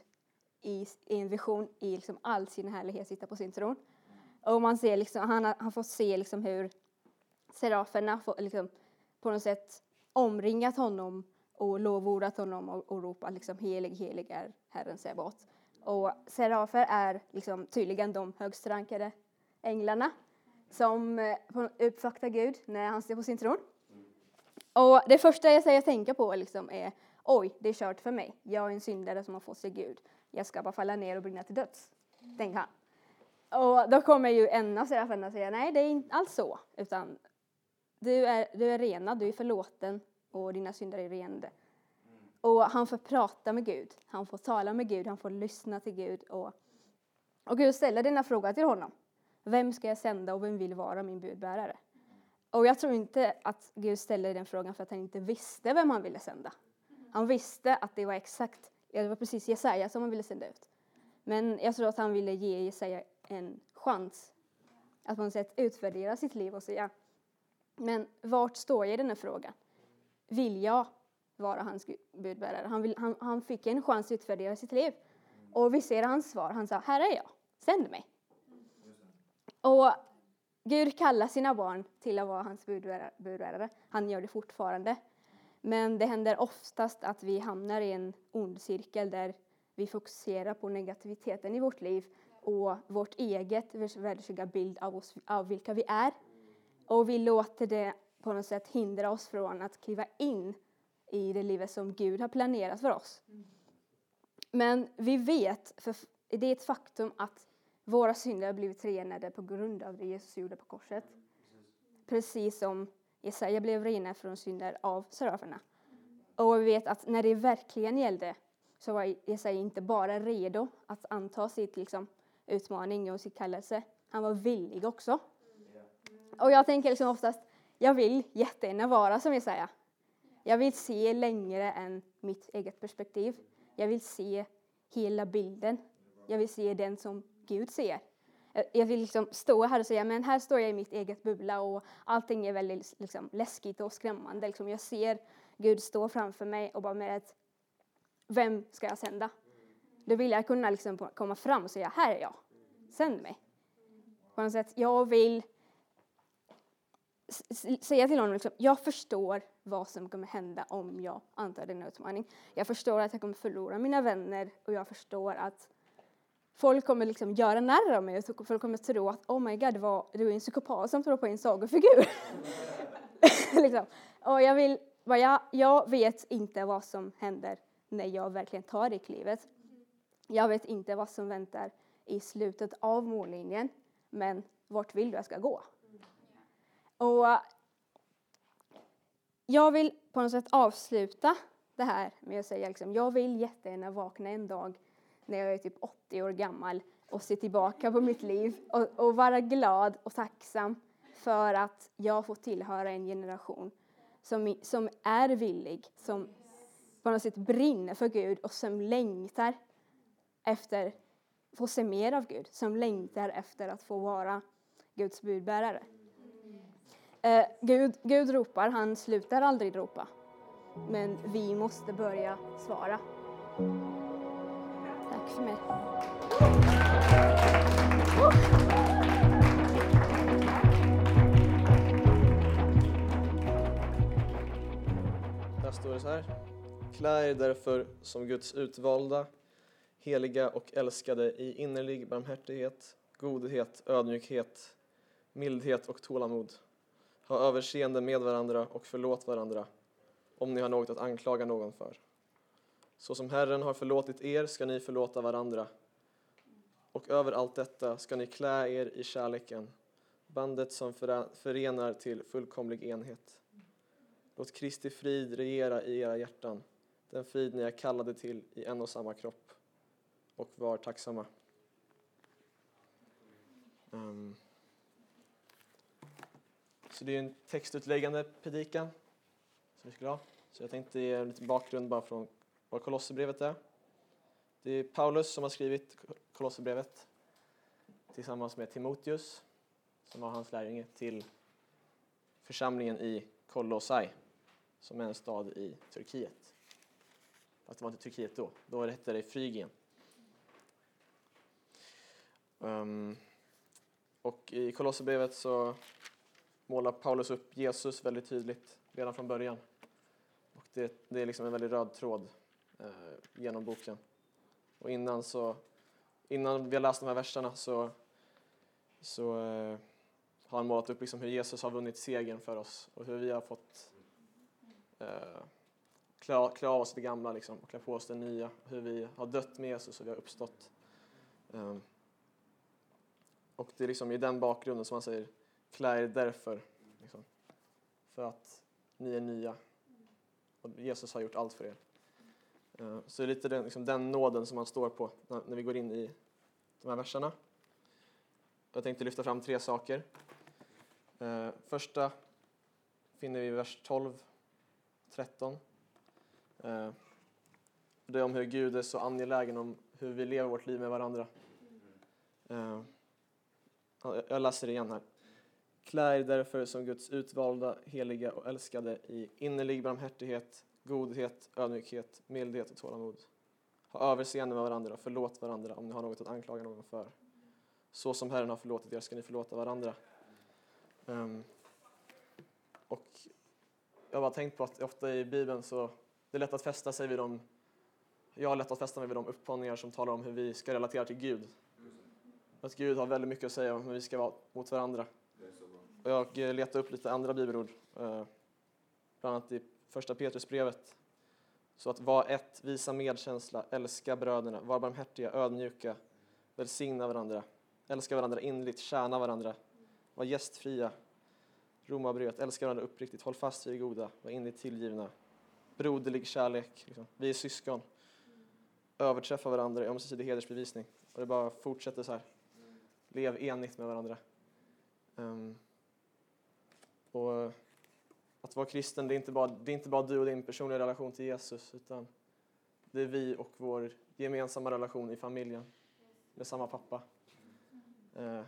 i, i en vision i liksom all sin härlighet sitta på sin tron. Och man ser liksom, han har han fått se liksom hur seraferna får, liksom, på något sätt omringat honom och lovordat honom och, och ropat liksom helig, helig är Herren Sebaot. Och serafer är liksom tydligen de högst rankade änglarna som eh, uppvaktar Gud när han står på sin tron. Och det första jag säger tänka på liksom är oj, det är kört för mig. Jag är en syndare som har fått se Gud. Jag ska bara falla ner och brinna till döds. tänker han. Och då kommer ju en av seraferna säga nej, det är inte alls så, utan du är, du är renad, du är förlåten och dina synder är renade. Och han får prata med Gud, han får tala med Gud, han får lyssna till Gud. Och, och Gud ställer denna fråga till honom. Vem ska jag sända och vem vill vara min budbärare? Och jag tror inte att Gud ställer den frågan för att han inte visste vem han ville sända. Han visste att det var exakt, det var precis Jesaja som han ville sända ut. Men jag tror att han ville ge Jesaja en chans att på något sätt utvärdera sitt liv och säga, men vart står jag i den här frågan? Vill jag vara hans budbärare? Han, vill, han, han fick en chans att utvärdera sitt liv. Och vi ser hans svar, han sa, här är jag, sänd mig. Och Gud kallar sina barn till att vara hans budbärare. Han gör det fortfarande. Men det händer oftast att vi hamnar i en ond cirkel där vi fokuserar på negativiteten i vårt liv och vårt eget världsliga bild av, oss, av vilka vi är. Och vi låter det på något sätt hindra oss från att kliva in i det livet som Gud har planerat för oss. Men vi vet, för det är ett faktum att våra synder har blivit renade på grund av det Jesus gjorde på korset. Precis som Jesaja blev renad från synder av seraferna. Och vi vet att när det verkligen gällde så var Jesaja inte bara redo att anta sitt liksom, utmaning och sitt kallelse, han var villig också. Och jag tänker liksom oftast, jag vill jättegärna vara som Jesaja. Jag vill se längre än mitt eget perspektiv. Jag vill se hela bilden. Jag vill se den som Gud ser. Jag vill liksom stå här och säga, men här står jag i mitt eget bubbla och allting är väldigt liksom, läskigt och skrämmande. Liksom, jag ser Gud stå framför mig och bara med ett, vem ska jag sända? Då vill jag kunna liksom komma fram och säga, här är jag, sänd mig. På något sätt, jag vill säga till honom, liksom, jag förstår vad som kommer hända om jag antar denna utmaning. Jag förstår att jag kommer förlora mina vänner och jag förstår att folk kommer liksom göra narr av mig och folk kommer tro att oh my god, vad, du är en psykopat som tror på en sagofigur. [LAUGHS] liksom. Och jag, vill, jag, jag vet inte vad som händer när jag verkligen tar det klivet. Jag vet inte vad som väntar i slutet av mållinjen, men vart vill du jag ska gå? Och jag vill på något sätt avsluta det här med att säga liksom, jag vill jättegärna vakna en dag när jag är typ 80 år gammal och se tillbaka på mitt liv och, och vara glad och tacksam för att jag får tillhöra en generation som, som är villig, som på något sätt brinner för Gud och som längtar efter att få se mer av Gud, som längtar efter att få vara Guds budbärare. Eh, Gud, Gud ropar, han slutar aldrig ropa. Men vi måste börja svara. Tack för mig. Där står det så här. Klä er därför som Guds utvalda, heliga och älskade i innerlig barmhärtighet, godhet, ödmjukhet, mildhet och tålamod. Ha överseende med varandra och förlåt varandra om ni har något att anklaga någon för. Så som Herren har förlåtit er ska ni förlåta varandra. Och över allt detta ska ni klä er i kärleken, bandet som förenar till fullkomlig enhet. Låt Kristi frid regera i era hjärtan, den frid ni är kallade till i en och samma kropp. Och var tacksamma. Um. Så det är en textutläggande predikan som vi skulle ha. Så jag tänkte ge en liten bakgrund bara från vad Kolosserbrevet är. Det är Paulus som har skrivit Kolosserbrevet tillsammans med Timoteus som var hans lärjunge till församlingen i Kolossai som är en stad i Turkiet. Fast det var inte Turkiet då, då hette det Frygien. Um, och i Kolosserbrevet så målar Paulus upp Jesus väldigt tydligt redan från början. Och det, det är liksom en väldigt röd tråd eh, genom boken. Och innan, så, innan vi har läst de här verserna så, så eh, har han målat upp liksom hur Jesus har vunnit segern för oss och hur vi har fått eh, klä, klä av oss det gamla liksom, och klä på oss det nya. Hur vi har dött med Jesus och vi har uppstått. Eh, och det är liksom i den bakgrunden som han säger klä er därför. Liksom, för att ni är nya. Och Jesus har gjort allt för er. Eh, så det är lite den, liksom, den nåden som man står på när, när vi går in i de här verserna. Jag tänkte lyfta fram tre saker. Eh, första finner vi i vers 12, 13. Eh, det är om hur Gud är så angelägen om hur vi lever vårt liv med varandra. Jag läser det igen här. Klä er därför som Guds utvalda, heliga och älskade i innerlig barmhärtighet, godhet, ödmjukhet, mildhet och tålamod. Ha överseende med varandra, och förlåt varandra om ni har något att anklaga någon för. Så som Herren har förlåtit er ska ni förlåta varandra. Um, och jag har bara tänkt på att ofta i Bibeln så det är lätt att fästa sig vid de jag har lätt att fästa mig vid de uppmaningar som talar om hur vi ska relatera till Gud. Att Gud har väldigt mycket att säga om hur vi ska vara mot varandra. Och jag eh, letade upp lite andra bibelord, eh, bland annat i första Petrusbrevet. Så att var ett, visa medkänsla, älska bröderna, var barmhärtiga, ödmjuka, välsigna varandra, älska varandra innerligt, tjäna varandra, var gästfria, Romarbrevet, älska varandra uppriktigt, håll fast vid det goda, var innerligt tillgivna, broderlig kärlek, liksom. vi är syskon, överträffa varandra i ömsesidig hedersbevisning. Och det bara fortsätter så här. Lev enigt med varandra. Um, och att vara kristen, det är, inte bara, det är inte bara du och din personliga relation till Jesus, utan det är vi och vår gemensamma relation i familjen med samma pappa. Uh,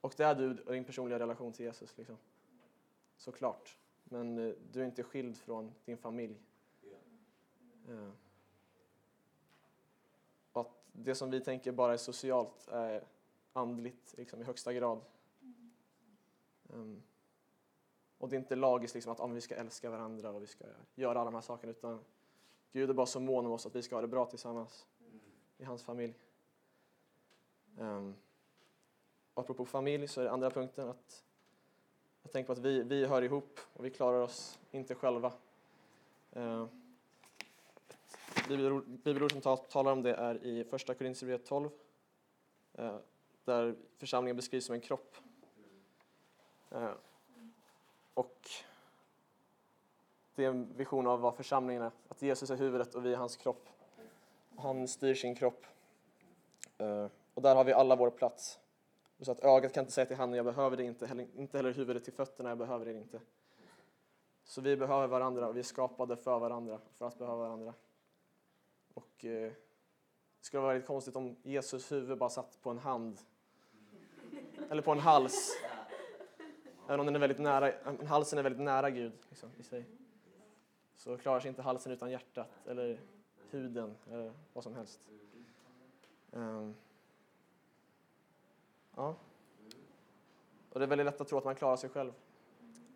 och det är du och din personliga relation till Jesus, liksom. såklart. Men uh, du är inte skild från din familj. Och att det som vi tänker bara är socialt är andligt liksom, i högsta grad. Um, och det är inte lagiskt liksom, att ah, om vi ska älska varandra och vi ska göra alla de här sakerna utan Gud är bara så mån om oss att vi ska ha det bra tillsammans i hans familj. Um, apropå familj så är det andra punkten att jag tänker på att vi, vi hör ihop och vi klarar oss inte själva. Uh, bibelord, bibelord som talar om det är i första Korinthierbrevet 12 uh, eh, där församlingen beskrivs som en kropp. Uh, och det är en vision av vad församlingen är, att Jesus är huvudet och vi är hans kropp. Han styr sin kropp. Eh, och där har vi alla vår plats. Så att ögat kan inte säga till handen, jag behöver det inte, heller, inte heller huvudet till fötterna, jag behöver det inte. Så vi behöver varandra och vi är skapade för varandra, för att behöva varandra. Och eh, det skulle vara väldigt konstigt om Jesus huvud bara satt på en hand. Eller på en hals. Även om den är väldigt nära, halsen är väldigt nära Gud liksom, i sig. Så klarar sig inte halsen utan hjärtat eller huden eller vad som helst. Um, ja. Och det är väldigt lätt att tro att man klarar sig själv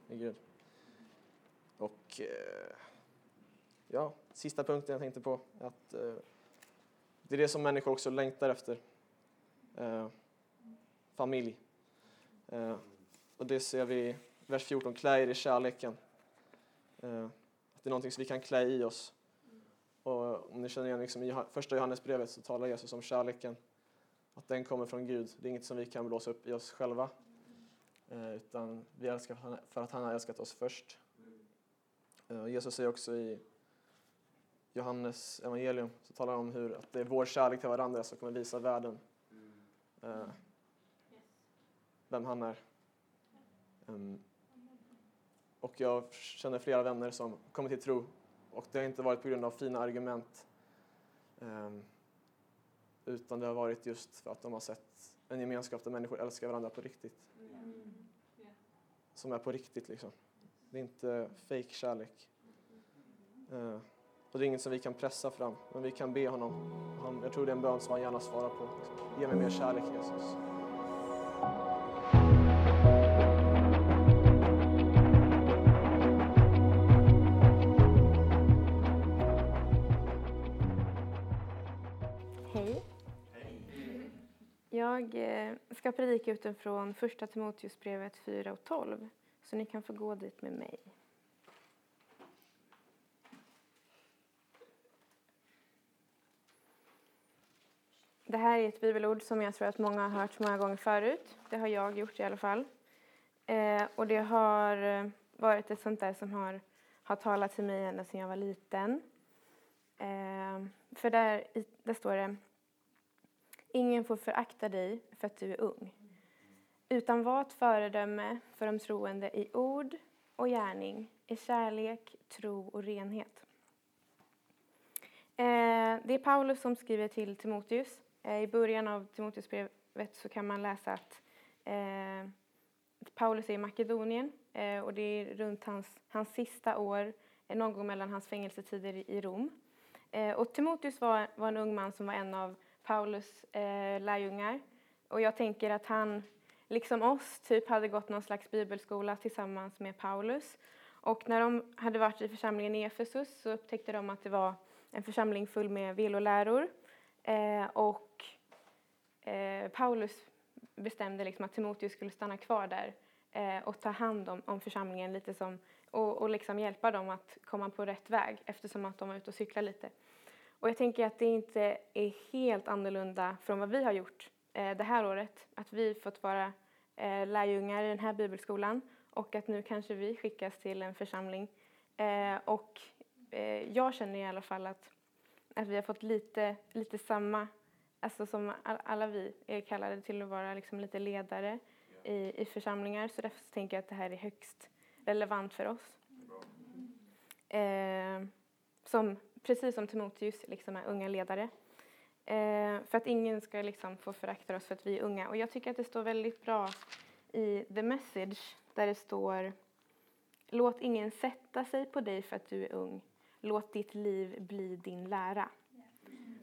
med Gud. Och uh, ja, sista punkten jag tänkte på är att uh, det är det som människor också längtar efter. Uh, familj. Och det ser vi i vers 14, klä er i kärleken. Eh, att det är någonting som vi kan klä i oss. Och om ni känner igen liksom, i första Johannesbrevet så talar Jesus om kärleken. Att den kommer från Gud. Det är inget som vi kan blåsa upp i oss själva. Eh, utan vi älskar för att han har älskat oss först. Eh, Jesus säger också i Johannes evangelium så talar han om hur att det är vår kärlek till varandra som kommer visa världen eh, vem han är. Ehm, och jag känner flera vänner som kommit till tro och det har inte varit på grund av fina argument ehm, utan det har varit just för att de har sett en gemenskap där människor älskar varandra på riktigt. Som är på riktigt liksom. Det är inte fake kärlek. Ehm, och det är inget som vi kan pressa fram, men vi kan be honom. Han, jag tror det är en bön som han gärna svarar på. Ge mig mer kärlek Jesus. Jag eh, ska predika utifrån första Timoteusbrevet 4 och 12, så ni kan få gå dit med mig. Det här är ett bibelord som jag tror att många har hört många gånger förut. Det har jag gjort i alla fall. Eh, och det har eh, varit ett sånt där som har, har talat till mig ända sedan jag var liten. Eh, för där, där står det Ingen får förakta dig för att du är ung. Utan var ett föredöme för de troende i ord och gärning, i kärlek, tro och renhet. Eh, det är Paulus som skriver till Timoteus. Eh, I början av Timoteusbrevet så kan man läsa att eh, Paulus är i Makedonien och det är runt hans, hans sista år, någon gång mellan hans fängelsetider i, Rom. Och Timoteus var, var en ung man som var en av Paulus eh, lärjungar. Och jag tänker att han, liksom oss, typ hade gått någon slags bibelskola tillsammans med Paulus. Och när de hade varit i församlingen i Efesus så upptäckte de att det var en församling full med veloläror. Eh, och eh, Paulus bestämde liksom att Timoteus skulle stanna kvar där eh, och ta hand om, om församlingen lite som, och, och liksom hjälpa dem att komma på rätt väg eftersom att de var ute och cykla lite. Och jag tänker att det inte är helt annorlunda från vad vi har gjort eh, det här året. Att vi fått vara eh, lärjungar i den här bibelskolan och att nu kanske vi skickas till en församling. Eh, och eh, jag känner i alla fall att, att vi har fått lite, lite samma, alltså som all, alla vi är kallade till att vara liksom lite ledare i, i församlingar. Så därför tänker jag att det här är högst relevant för oss. Eh, som, precis som Timoteus liksom är unga ledare. Eh, för att ingen ska liksom få förakta oss för att vi är unga. Och jag tycker att det står väldigt bra i The Message där det står Låt ingen sätta sig på dig för att du är ung. Låt ditt liv bli din lära.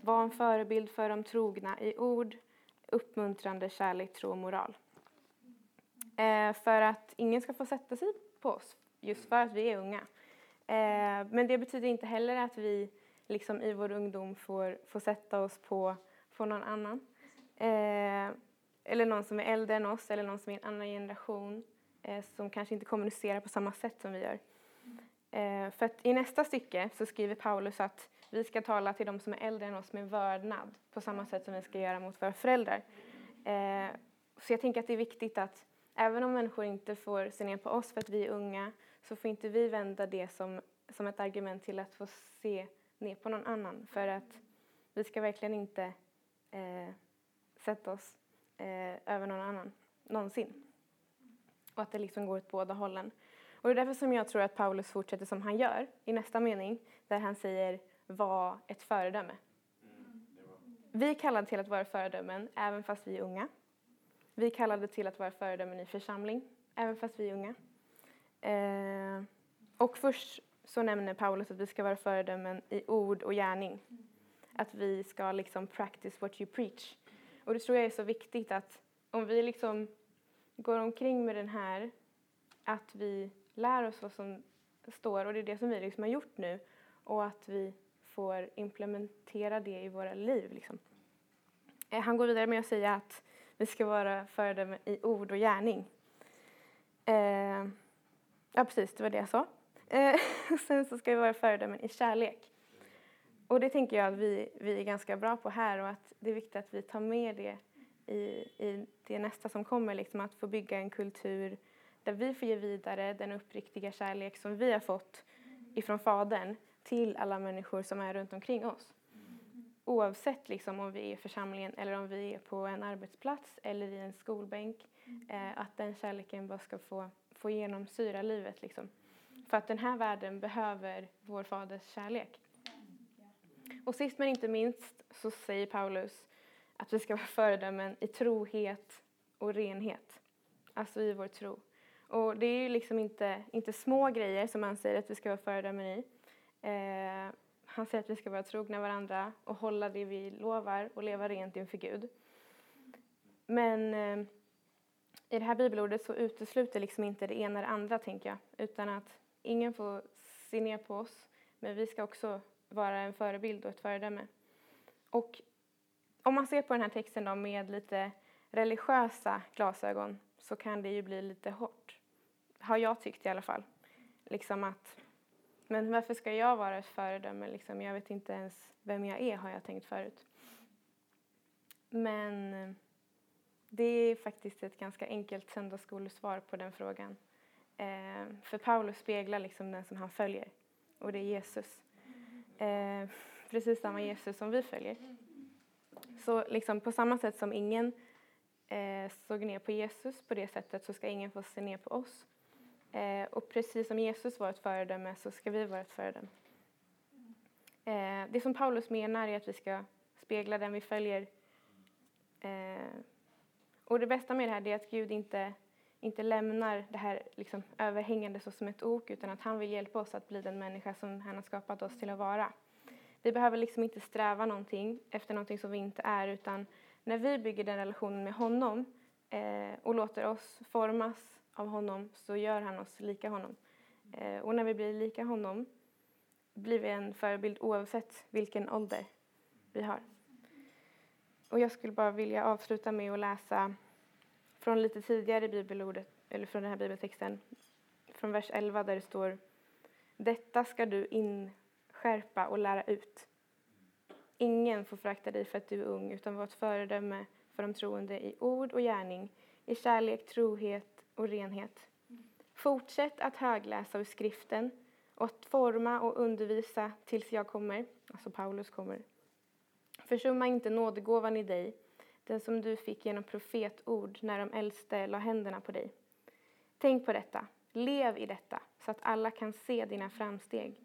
Var en förebild för de trogna i ord, uppmuntrande kärlek, tro och moral. Eh, för att ingen ska få sätta sig på oss, just för att vi är unga. Eh, men det betyder inte heller att vi liksom i vår ungdom får, får sätta oss på, på någon annan. Eh, eller någon som är äldre än oss eller någon som är en annan generation eh, som kanske inte kommunicerar på samma sätt som vi gör. Eh, för att i nästa stycke så skriver Paulus att vi ska tala till de som är äldre än oss med vördnad på samma sätt som vi ska göra mot våra föräldrar. Eh, så jag tänker att det är viktigt att även om människor inte får se ner på oss för att vi är unga så får inte vi vända det som, som ett argument till att få se ner på någon annan. För att vi ska verkligen inte eh, sätta oss eh, över någon annan, någonsin. Och att det liksom går åt båda hållen. Och det är därför som jag tror att Paulus fortsätter som han gör i nästa mening, där han säger var ett föredöme. Vi är kallade till att vara föredömen även fast vi är unga. Vi är kallade till att vara föredömen i församling, även fast vi är unga. Eh, och först så nämner Paulus att vi ska vara föredömen i ord och gärning. Att vi ska liksom practice what you preach. Och det tror jag är så viktigt att om vi liksom går omkring med den här, att vi lär oss vad som står och det är det som vi liksom har gjort nu och att vi får implementera det i våra liv. Liksom. Eh, han går vidare med att säga att vi ska vara föredömen i ord och gärning. Eh, ja, precis, det var det jag sa. Eh, [LAUGHS] sen så ska vi vara föredömen i kärlek. Och det tänker jag att vi, vi är ganska bra på här och att det är viktigt att vi tar med det i, i det nästa som kommer, liksom att få bygga en kultur där vi får ge vidare den uppriktiga kärlek som vi har fått ifrån Fadern till alla människor som är runt omkring oss. Oavsett liksom om vi är i församlingen eller om vi är på en arbetsplats eller i en skolbänk. Eh, att den kärleken bara ska få, få genomsyra livet. Liksom. För att den här världen behöver vår faders kärlek. Och sist men inte minst så säger Paulus att vi ska vara föredömen i trohet och renhet. Alltså i vår tro. Och det är ju liksom inte, inte små grejer som han säger att vi ska vara föredömen i. Eh, han säger att vi ska vara trogna varandra och hålla det vi lovar och leva rent inför Gud. Men eh, i det här bibelordet så utesluter liksom inte det ena det andra, tänker jag. Utan att ingen får se ner på oss, men vi ska också vara en förebild och ett föredöme. Och om man ser på den här texten då med lite religiösa glasögon så kan det ju bli lite hårt. Har jag tyckt i alla fall. Liksom att, men varför ska jag vara ett föredöme? Liksom, jag vet inte ens vem jag är, har jag tänkt förut. Men det är faktiskt ett ganska enkelt söndagsskolesvar på den frågan. Eh, för Paulus speglar liksom den som han följer, och det är Jesus. Eh, precis samma Jesus som vi följer. Så liksom på samma sätt som ingen eh, såg ner på Jesus på det sättet så ska ingen få se ner på oss. Eh, och precis som Jesus var ett föredöme så ska vi vara ett föredöme. Eh, det som Paulus menar är att vi ska spegla den vi följer. Eh, och det bästa med det här är att Gud inte, inte lämnar det här liksom överhängande så som ett ok utan att han vill hjälpa oss att bli den människa som han har skapat oss till att vara. Vi behöver liksom inte sträva någonting efter någonting som vi inte är utan när vi bygger den relationen med honom eh, och låter oss formas av honom så gör han oss lika honom. Eh, och när vi blir lika honom blir vi en förebild oavsett vilken ålder vi har. Och jag skulle bara vilja avsluta med att läsa från lite tidigare bibelordet, eller från den här bibeltexten, från vers 11 där det står Detta ska du inskärpa och lära ut. Ingen får förakta dig för att du är ung, utan var ett föredöme för de troende i ord och gärning, i kärlek, trohet och renhet. Fortsätt att högläsa ur skriften och att forma och undervisa tills jag kommer, alltså Paulus kommer. Försumma inte nådegåvan i dig, den som du fick genom profetord när de äldste la händerna på dig. Tänk på detta, lev i detta, så att alla kan se dina framsteg.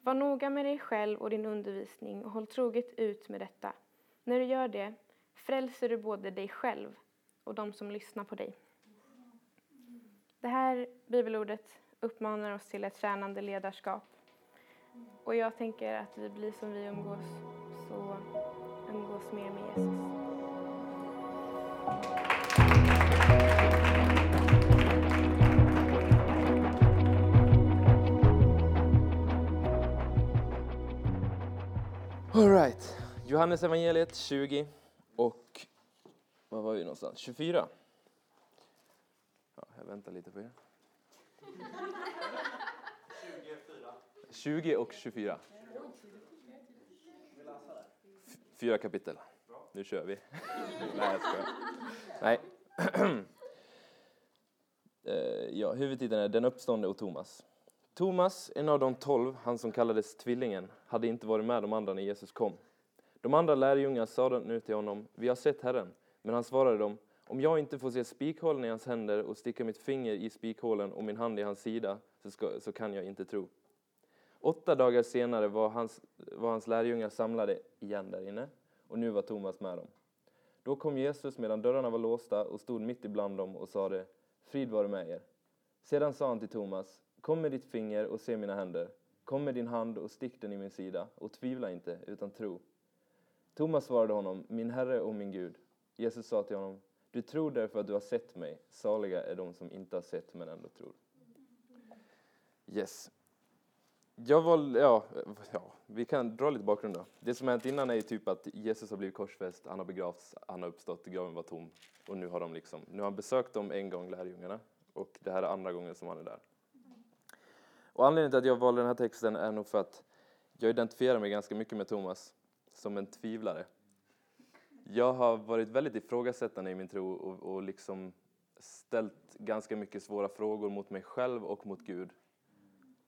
Var noga med dig själv och din undervisning och håll troget ut med detta. När du gör det frälser du både dig själv och de som lyssnar på dig. Det här bibelordet uppmanar oss till ett tjänande ledarskap. Och jag tänker att vi blir som vi umgås, umgås mer med Jesus. Alright, Johannes evangeliet 20 och var var vi någonstans? 24. Ja, jag väntar lite på er. [LAUGHS] 20 och 24. Fyra kapitel. Nu kör vi. [LAUGHS] Nej, jag skojar. Nej. [CLEARS THROAT] Eh, ja, huvudtiteln är Den uppståndne och Thomas. Thomas, en av de tolv, han som kallades Tvillingen, hade inte varit med de andra när Jesus kom. De andra lärjungarna sa nu till honom, vi har sett Herren. Men han svarade dem, om jag inte får se spikhålen i hans händer och sticka mitt finger i spikhålen och min hand i hans sida, så, ska, så kan jag inte tro. Åtta dagar senare var hans, var hans lärjungar samlade igen där inne, och nu var Thomas med dem. Då kom Jesus medan dörrarna var låsta och stod mitt ibland dem och sade, frid vare med er. Sedan sa han till Thomas, kom med ditt finger och se mina händer. Kom med din hand och stick den i min sida och tvivla inte, utan tro. Thomas svarade honom, min Herre och min Gud. Jesus sa till honom, du tror därför att du har sett mig. Saliga är de som inte har sett men ändå tror. Yes. Jag var, ja, eh, ja, vi kan dra lite bakgrund då. Det som hänt innan är ju typ att Jesus har blivit korsfäst, han har begravts, han har uppstått, graven var tom. Och nu har de liksom, nu har han besökt dem en gång, lärjungarna. Och det här är andra gången som han är där. Och anledningen till att jag valde den här texten är nog för att jag identifierar mig ganska mycket med Thomas som en tvivlare. Jag har varit väldigt ifrågasättande i min tro och, och liksom ställt ganska mycket svåra frågor mot mig själv och mot Gud.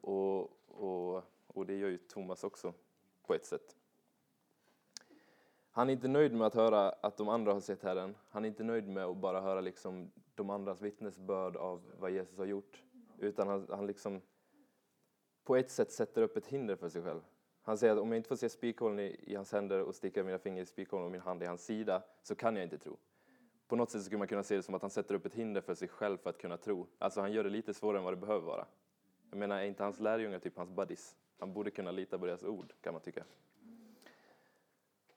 Och, och, och det gör ju Thomas också på ett sätt. Han är inte nöjd med att höra att de andra har sett Herren. Han är inte nöjd med att bara höra liksom de andras vittnesbörd av vad Jesus har gjort. Utan han, han liksom på ett sätt sätter upp ett hinder för sig själv. Han säger att om jag inte får se spikhålen i, i hans händer och sticka mina fingrar i spikhålen och min hand i hans sida så kan jag inte tro. På något sätt skulle man kunna se det som att han sätter upp ett hinder för sig själv för att kunna tro. Alltså han gör det lite svårare än vad det behöver vara. Jag menar, är inte hans lärjungar typ hans buddies? Han borde kunna lita på deras ord, kan man tycka.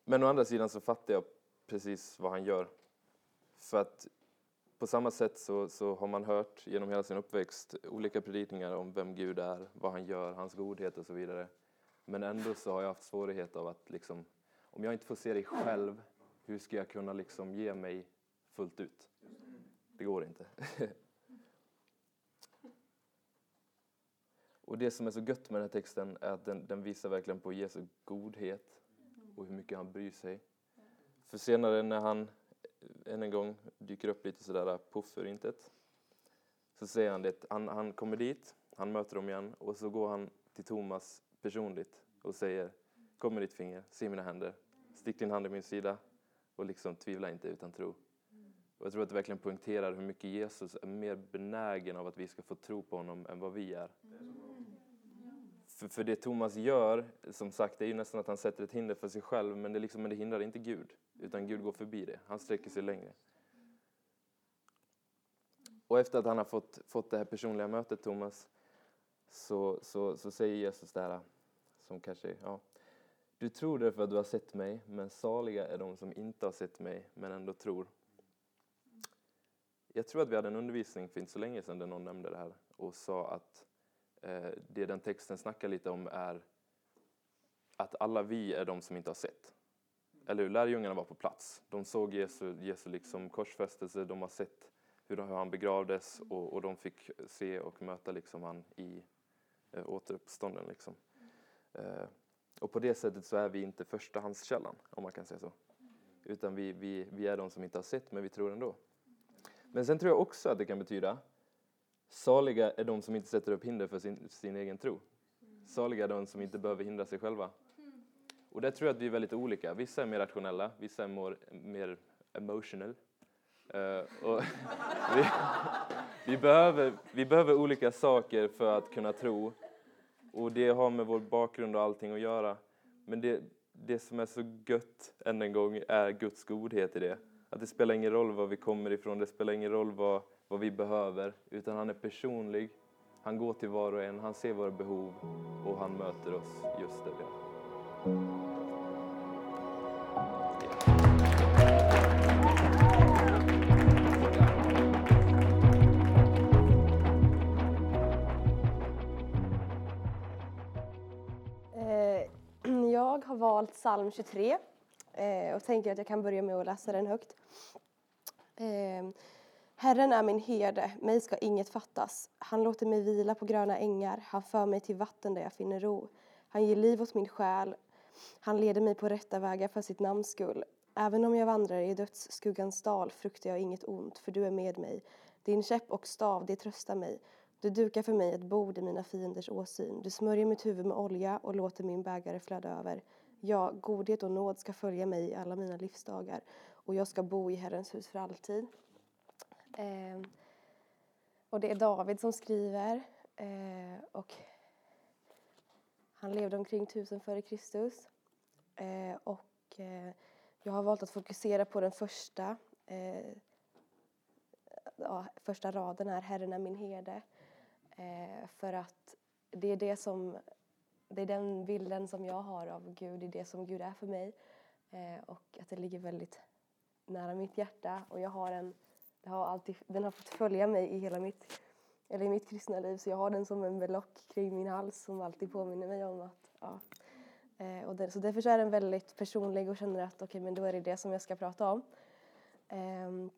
Men å andra sidan så fattar jag precis vad han gör. För att på samma sätt så, så har man hört genom hela sin uppväxt olika predikningar om vem Gud är, vad han gör, hans godhet och så vidare. Men ändå så har jag haft svårighet av att liksom, om jag inte får se dig själv, hur ska jag kunna liksom ge mig fullt ut? Det går inte. [LAUGHS] Och det som är så gött med den här texten är att den, den visar verkligen på Jesu godhet och hur mycket han bryr sig. För senare när han eh, än en gång dyker upp lite sådär eh, puff ur intet så säger han det, han, han kommer dit, han möter dem igen och så går han till Thomas personligt och säger Kom med ditt finger, se mina händer, stick din hand i min sida och liksom tvivla inte utan tro. Och jag tror att det verkligen poängterar hur mycket Jesus är mer benägen av att vi ska få tro på honom än vad vi är. För, för det Thomas gör, som sagt, det är ju nästan att han sätter ett hinder för sig själv, men det, liksom, men det hindrar inte Gud, utan Gud går förbi det. Han sträcker sig längre. Och efter att han har fått, fått det här personliga mötet, Thomas, så, så, så säger Jesus det här, som kanske, ja, du tror därför att du har sett mig, men saliga är de som inte har sett mig, men ändå tror. Jag tror att vi hade en undervisning för inte så länge sedan där någon nämnde det här och sa att Eh, det den texten snackar lite om är att alla vi är de som inte har sett. Eller hur? Lärjungarna var på plats. De såg Jesu, Jesu liksom korsfästelse, de har sett hur han begravdes och, och de fick se och möta liksom han i eh, återuppstånden. Liksom. Eh, och på det sättet så är vi inte förstahandskällan, om man kan säga så. Utan vi, vi, vi är de som inte har sett, men vi tror ändå. Men sen tror jag också att det kan betyda saliga är de som inte sätter upp hinder för sin, sin egen tro. Saliga är de som inte behöver hindra sig själva. Och där tror jag att vi är väldigt olika. Vissa är mer rationella, vissa är more, mer emotional. Uh, och [LAUGHS] vi, vi, behöver, vi behöver olika saker för att kunna tro. Och det har med vår bakgrund och allting att göra. Men det, det som är så gött, än en gång, är Guds godhet i det. Att det spelar ingen roll var vi kommer ifrån, det spelar ingen roll vad, vad vi behöver, utan han är personlig. Han går till var och en, han ser våra behov och han möter oss just där vi är. Eh, [CLEARS THROAT] jag har valt psalm 23 eh, och tänker att jag kan börja med att läsa den högt. Eh, Herren är min herde, mig ska inget fattas. Han låter mig vila på gröna ängar, han för mig till vatten där jag finner ro. Han ger liv åt min själ, han leder mig på rätta vägar för sitt namns skull. Även om jag vandrar i dödsskuggans dal fruktar jag inget ont, för du är med mig. Din käpp och stav, det tröstar mig. Du dukar för mig ett bord i mina fienders åsyn. Du smörjer mitt huvud med olja och låter min bägare flöda över. Ja, godhet och nåd ska följa mig i alla mina livsdagar och jag ska bo i Herrens hus för alltid. Eh, och det är David som skriver eh, och han levde omkring tusen före Kristus. Eh, och eh, jag har valt att fokusera på den första, eh, ja, första raden här, Herren är min herde. Eh, för att det är det som det är den bilden som jag har av Gud, det är det som Gud är för mig. Eh, och att det ligger väldigt nära mitt hjärta. Och jag har en, det har alltid, den har fått följa mig i hela mitt, eller i mitt kristna liv. Så jag har den som en belock kring min hals som alltid påminner mig om att, ja. Eh, och den, så därför så är den väldigt personlig och känner att okej, okay, men då är det det som jag ska prata om. Eh,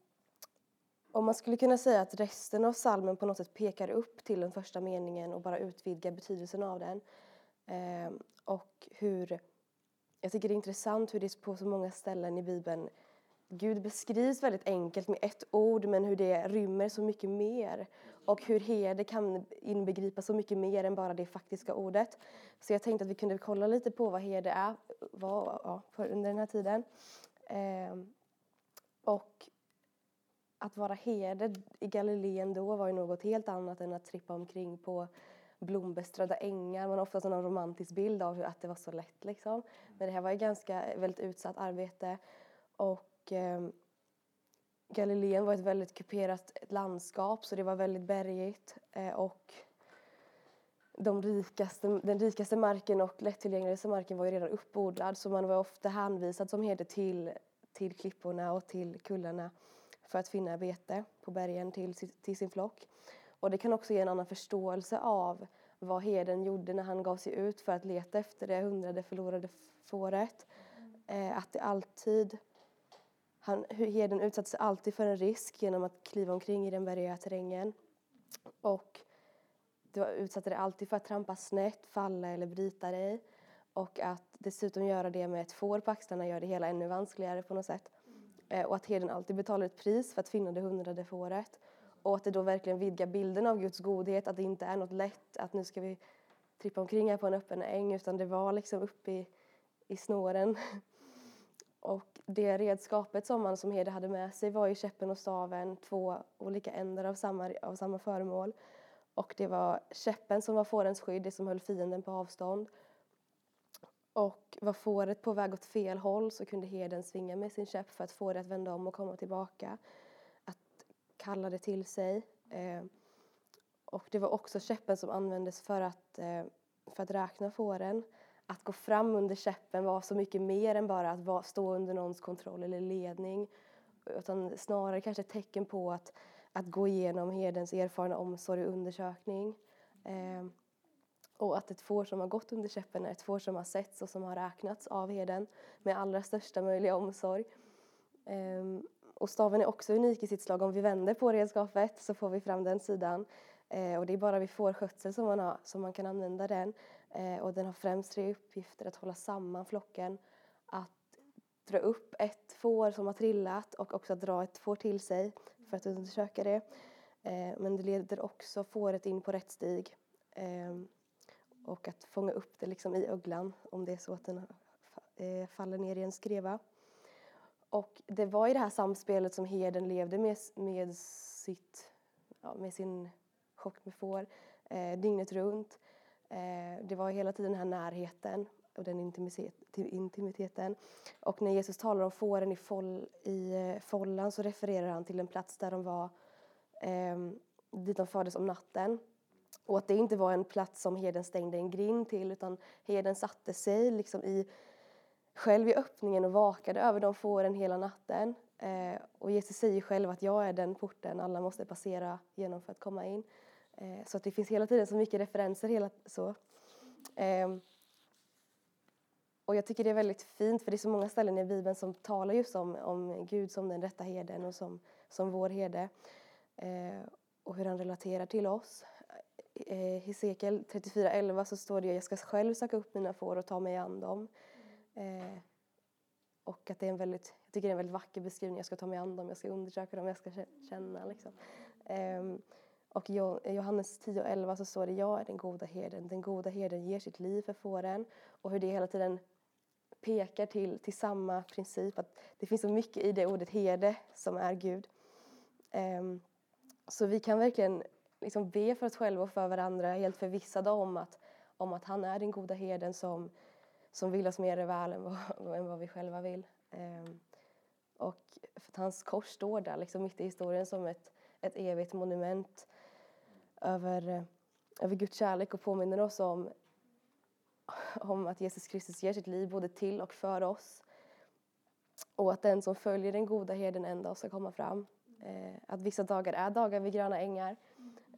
och man skulle kunna säga att resten av salmen på något sätt pekar upp till den första meningen och bara utvidgar betydelsen av den. Eh, och hur, jag tycker det är intressant hur det på så många ställen i Bibeln Gud beskrivs väldigt enkelt med ett ord men hur det rymmer så mycket mer och hur heder kan inbegripa så mycket mer än bara det faktiska ordet. Så jag tänkte att vi kunde kolla lite på vad heder är var, ja, för under den här tiden. Eh, och att vara herde i Galileen då var ju något helt annat än att trippa omkring på blombeströdda ängar. Man har ofta en romantisk bild av att det var så lätt. Liksom. Men det här var ju ganska väldigt utsatt arbete. Och eh, Galileen var ett väldigt kuperat landskap så det var väldigt bergigt. Eh, och de rikaste, den rikaste marken och lättillgängligaste marken var ju redan uppodlad så man var ofta hänvisad som herde till, till klipporna och till kullarna för att finna bete på bergen till, till sin flock. Och det kan också ge en annan förståelse av vad herden gjorde när han gav sig ut för att leta efter det hundrade förlorade fåret. Eh, att det alltid, han, herden utsatte sig alltid för en risk genom att kliva omkring i den bergiga terrängen. Och du utsatte dig alltid för att trampa snett, falla eller bryta dig. Och att dessutom göra det med ett får på axlarna gör det hela ännu vanskligare på något sätt. Eh, och att herden alltid betalar ett pris för att finna det hundrade fåret. Och att det då verkligen vidgar bilden av Guds godhet, att det inte är något lätt, att nu ska vi trippa omkring här på en öppen äng, utan det var liksom uppe i, i snåren. [LAUGHS] Och det redskapet som man som herde hade med sig var ju käppen och staven, två olika ändar av samma, av samma föremål. Och det var käppen som var fårens skydd, det som höll fienden på avstånd. Och var fåret på väg åt fel håll så kunde herden svinga med sin käpp för att få det att vända om och komma tillbaka. Att kalla det till sig. Eh, och det var också käppen som användes för att, eh, för att räkna fåren. Att gå fram under käppen var så mycket mer än bara att stå under någons kontroll eller ledning. Utan snarare kanske ett tecken på att att gå igenom herdens erfarna omsorg och undersökning. Eh, och att ett får som har gått under käppen är ett får som har setts och som har räknats av herden med allra största möjliga omsorg. Eh, och staven är också unik i sitt slag. Om vi vänder på redskapet så får vi fram den sidan. Eh, och det är bara vid fårskötsel som man, har, som man kan använda den. Eh, och den har främst tre uppgifter. Att hålla samman flocken, att dra upp ett får som har trillat och också att dra ett får till sig för att undersöka det. Eh, men det leder också fåret in på rätt stig ehm, och att fånga upp det liksom i öglan om det är så att den eh, faller ner i en skreva. Och det var i det här samspelet som herden levde med, med, sitt, ja, med sin chock med får eh, dygnet runt. Eh, det var hela tiden den här närheten och den intimiteten. Och när Jesus talar om fåren i, foll, i eh, follan så refererar han till en plats där de var, eh, dit de fördes om natten. Och att det inte var en plats som herden stängde en grind till utan herden satte sig liksom i, själv i öppningen och vakade över de fåren hela natten. Eh, och Jesus säger själv att jag är den porten alla måste passera genom för att komma in. Eh, så att det finns hela tiden så mycket referenser. Hela, så. Eh, och jag tycker det är väldigt fint för det är så många ställen i Bibeln som talar just om, om Gud som den rätta herden och som, som vår herde. Eh, och hur han relaterar till oss. Eh, I Hesekiel 34.11 så står det att jag ska själv söka upp mina får och ta mig an dem. Eh, och att det är en väldigt, jag tycker det är en väldigt vacker beskrivning. Jag ska ta mig an dem, jag ska undersöka dem, jag ska känna liksom. Eh, och i Johannes 10.11 så står det jag är den goda herden. Den goda herden ger sitt liv för fåren. Och hur det hela tiden pekar till, till samma princip. Att det finns så mycket i det ordet herde som är Gud. Um, så vi kan verkligen liksom be för oss själva och för varandra helt förvissade om att, om att han är den goda herden som, som vill oss mer väl än vad, [LAUGHS] än vad vi själva vill. Um, och för att hans kors står där liksom mitt i historien som ett, ett evigt monument över, över Guds kärlek och påminner oss om om att Jesus Kristus ger sitt liv både till och för oss. Och att den som följer den goda herden en dag ska komma fram. Eh, att vissa dagar är dagar vid gröna ängar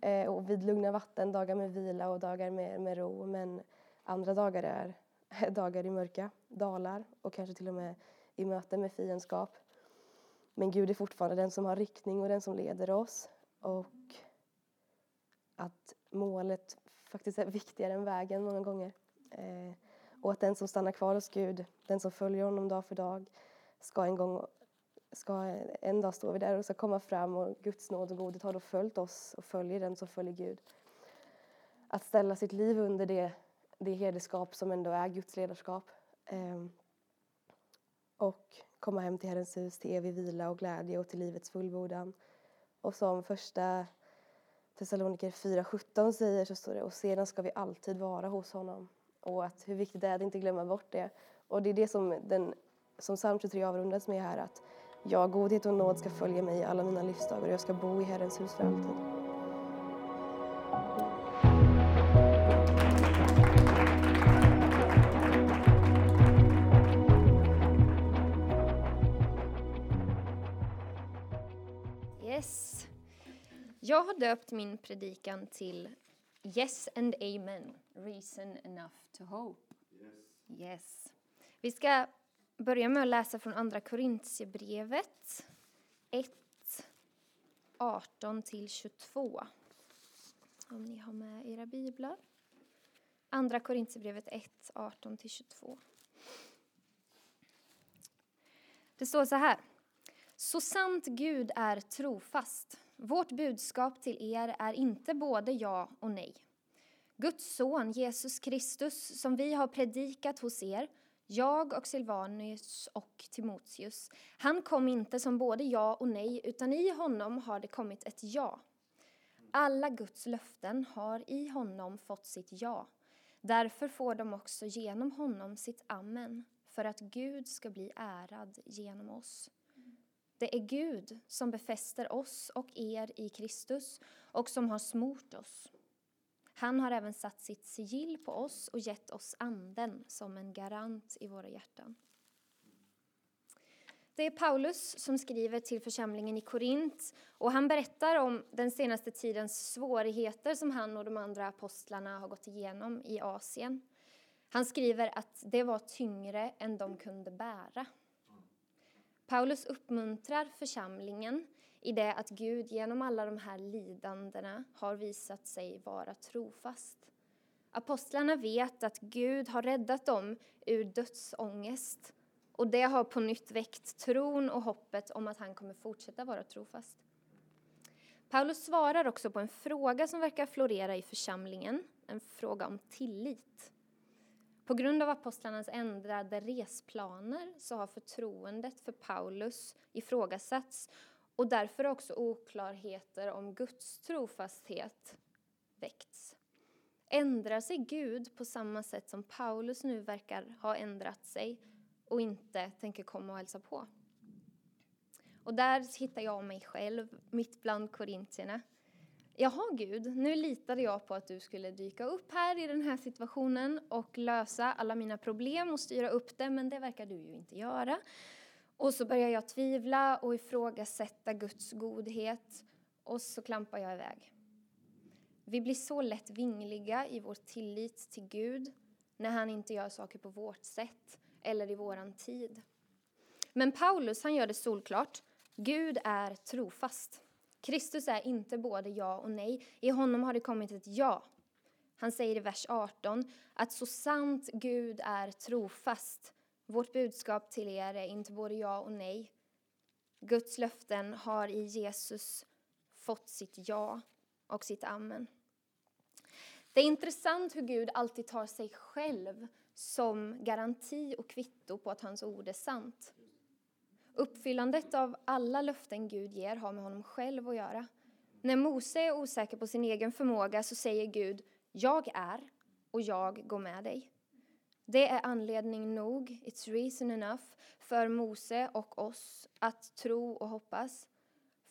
eh, och vid lugna vatten, dagar med vila och dagar med, med ro. Men andra dagar är [LAUGHS] dagar i mörka dalar och kanske till och med i möte med fiendskap. Men Gud är fortfarande den som har riktning och den som leder oss. Och att målet faktiskt är viktigare än vägen många gånger. Eh, och att den som stannar kvar hos Gud, den som följer honom dag för dag, ska en gång ska en dag stå vi där och ska komma fram och Guds nåd och godhet har då följt oss och följer den som följer Gud. Att ställa sitt liv under det, det hederskap som ändå är Guds ledarskap. Eh, och komma hem till Herrens hus till evig vila och glädje och till livets fullbordan. Och som första Thessaloniker 4.17 säger så står det och sedan ska vi alltid vara hos honom. Och att hur viktigt det är att inte glömma bort det. Och det är det som, den, som psalm 23 avrundas med här att ja, godhet och nåd ska följa mig alla mina livsdagar och jag ska bo i Herrens hus för alltid. Jag har döpt min predikan till Yes and Amen, reason enough to hope. Yes. Vi ska börja med att läsa från Andra Korintierbrevet 1, 18–22. Om ni har med era biblar. Andra Korintierbrevet 1, 18–22. Det står så här. Så sant Gud är trofast. Vårt budskap till er är inte både ja och nej. Guds son Jesus Kristus som vi har predikat hos er, jag och Silvanus och Timoteus, han kom inte som både ja och nej utan i honom har det kommit ett ja. Alla Guds löften har i honom fått sitt ja. Därför får de också genom honom sitt amen för att Gud ska bli ärad genom oss. Det är Gud som befäster oss och er i Kristus och som har smort oss. Han har även satt sitt sigill på oss och gett oss anden som en garant i våra hjärtan. Det är Paulus som skriver till församlingen i Korint och han berättar om den senaste tidens svårigheter som han och de andra apostlarna har gått igenom i Asien. Han skriver att det var tyngre än de kunde bära. Paulus uppmuntrar församlingen i det att Gud genom alla de här lidandena har visat sig vara trofast. Apostlarna vet att Gud har räddat dem ur dödsångest och det har på nytt väckt tron och hoppet om att han kommer fortsätta vara trofast. Paulus svarar också på en fråga som verkar florera i församlingen, en fråga om tillit. På grund av apostlarnas ändrade resplaner så har förtroendet för Paulus ifrågasatts och därför har också oklarheter om Guds trofasthet väckts. Ändrar sig Gud på samma sätt som Paulus nu verkar ha ändrat sig och inte tänker komma och hälsa på? Och där hittar jag mig själv, mitt bland korintierna. Jaha Gud, nu litade jag på att du skulle dyka upp här i den här situationen och lösa alla mina problem och styra upp det, men det verkar du ju inte göra. Och så börjar jag tvivla och ifrågasätta Guds godhet och så klampar jag iväg. Vi blir så lätt vingliga i vår tillit till Gud när han inte gör saker på vårt sätt eller i våran tid. Men Paulus han gör det solklart. Gud är trofast. Kristus är inte både ja och nej. I honom har det kommit ett ja. Han säger i vers 18 att så sant Gud är trofast. Vårt budskap till er är inte både ja och nej. Guds löften har i Jesus fått sitt ja och sitt amen. Det är intressant hur Gud alltid tar sig själv som garanti och kvitto på att hans ord är sant. Uppfyllandet av alla löften Gud ger har med honom själv att göra. När Mose är osäker på sin egen förmåga så säger Gud Jag är och jag går med dig. Det är anledning nog, it's reason enough, för Mose och oss att tro och hoppas.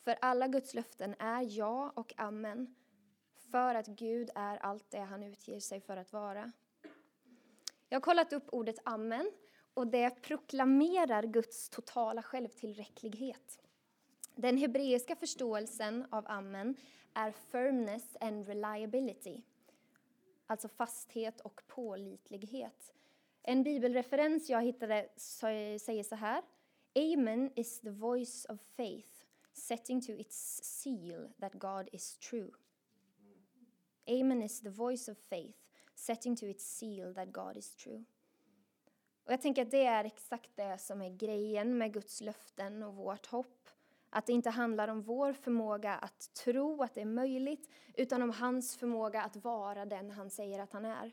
För alla Guds löften är ja och amen, för att Gud är allt det han utger sig för att vara. Jag har kollat upp ordet amen och det proklamerar Guds totala självtillräcklighet. Den hebreiska förståelsen av amen är firmness and reliability, alltså fasthet och pålitlighet. En bibelreferens jag hittade säger så här. Amen is the voice of faith setting to its seal that God is true. Amen is the voice of faith setting to its seal that God is true. Och jag tänker att det är exakt det som är grejen med Guds löften och vårt hopp. Att det inte handlar om vår förmåga att tro att det är möjligt, utan om hans förmåga att vara den han säger att han är.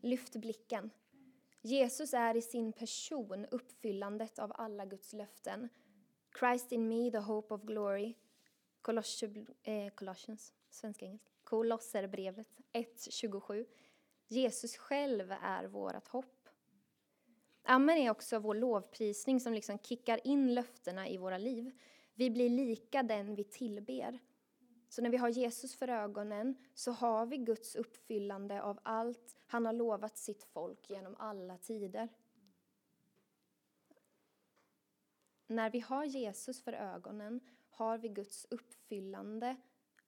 Lyft blicken. Jesus är i sin person uppfyllandet av alla Guds löften. Christ in me, the hope of glory. Colossians, eh, Colossians svenska engelska. Kolosserbrevet 1.27. Jesus själv är vårt hopp. Amen är också vår lovprisning som liksom kickar in löftena i våra liv. Vi blir lika den vi tillber. Så när vi har Jesus för ögonen så har vi Guds uppfyllande av allt han har lovat sitt folk genom alla tider. När vi har Jesus för ögonen har vi Guds uppfyllande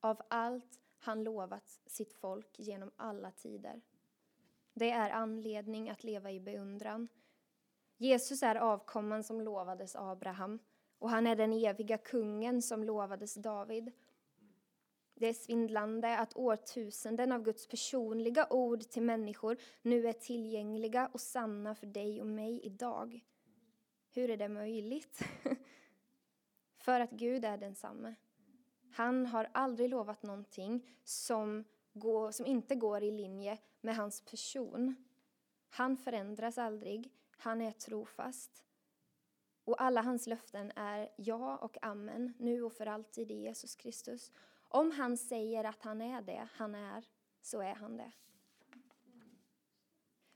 av allt han lovat sitt folk genom alla tider. Det är anledning att leva i beundran. Jesus är avkomman som lovades Abraham och han är den eviga kungen som lovades David. Det är svindlande att årtusenden av Guds personliga ord till människor nu är tillgängliga och sanna för dig och mig idag. Hur är det möjligt? [LAUGHS] för att Gud är densamme. Han har aldrig lovat någonting som, går, som inte går i linje med hans person. Han förändras aldrig, han är trofast. Och alla hans löften är ja och amen, nu och för alltid i Jesus Kristus. Om han säger att han är det han är, så är han det.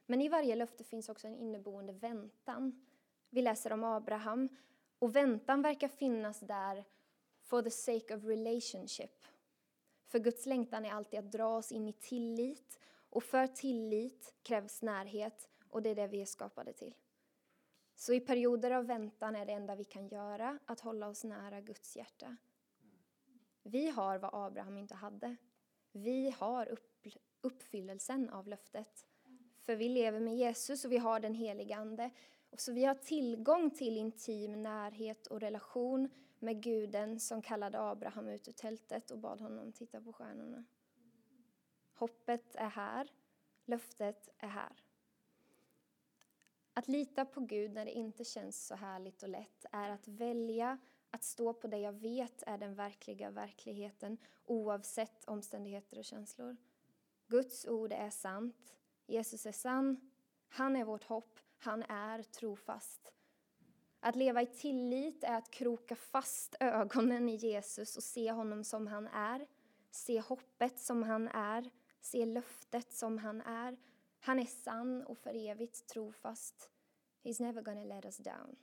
Men i varje löfte finns också en inneboende väntan. Vi läser om Abraham, och väntan verkar finnas där for the sake of relationship. För Guds längtan är alltid att dra oss in i tillit, och för tillit krävs närhet, och det är det vi är skapade till. Så i perioder av väntan är det enda vi kan göra att hålla oss nära Guds hjärta. Vi har vad Abraham inte hade. Vi har uppfyllelsen av löftet. För vi lever med Jesus och vi har den helige Ande. Och så vi har tillgång till intim närhet och relation med guden som kallade Abraham ut ur tältet och bad honom titta på stjärnorna. Hoppet är här, löftet är här. Att lita på Gud när det inte känns så härligt och lätt är att välja att stå på det jag vet är den verkliga verkligheten oavsett omständigheter och känslor. Guds ord är sant. Jesus är sann. Han är vårt hopp. Han är trofast. Att leva i tillit är att kroka fast ögonen i Jesus och se honom som han är. Se hoppet som han är. Se löftet som han är. Han är sann och för evigt trofast. He's never gonna let us down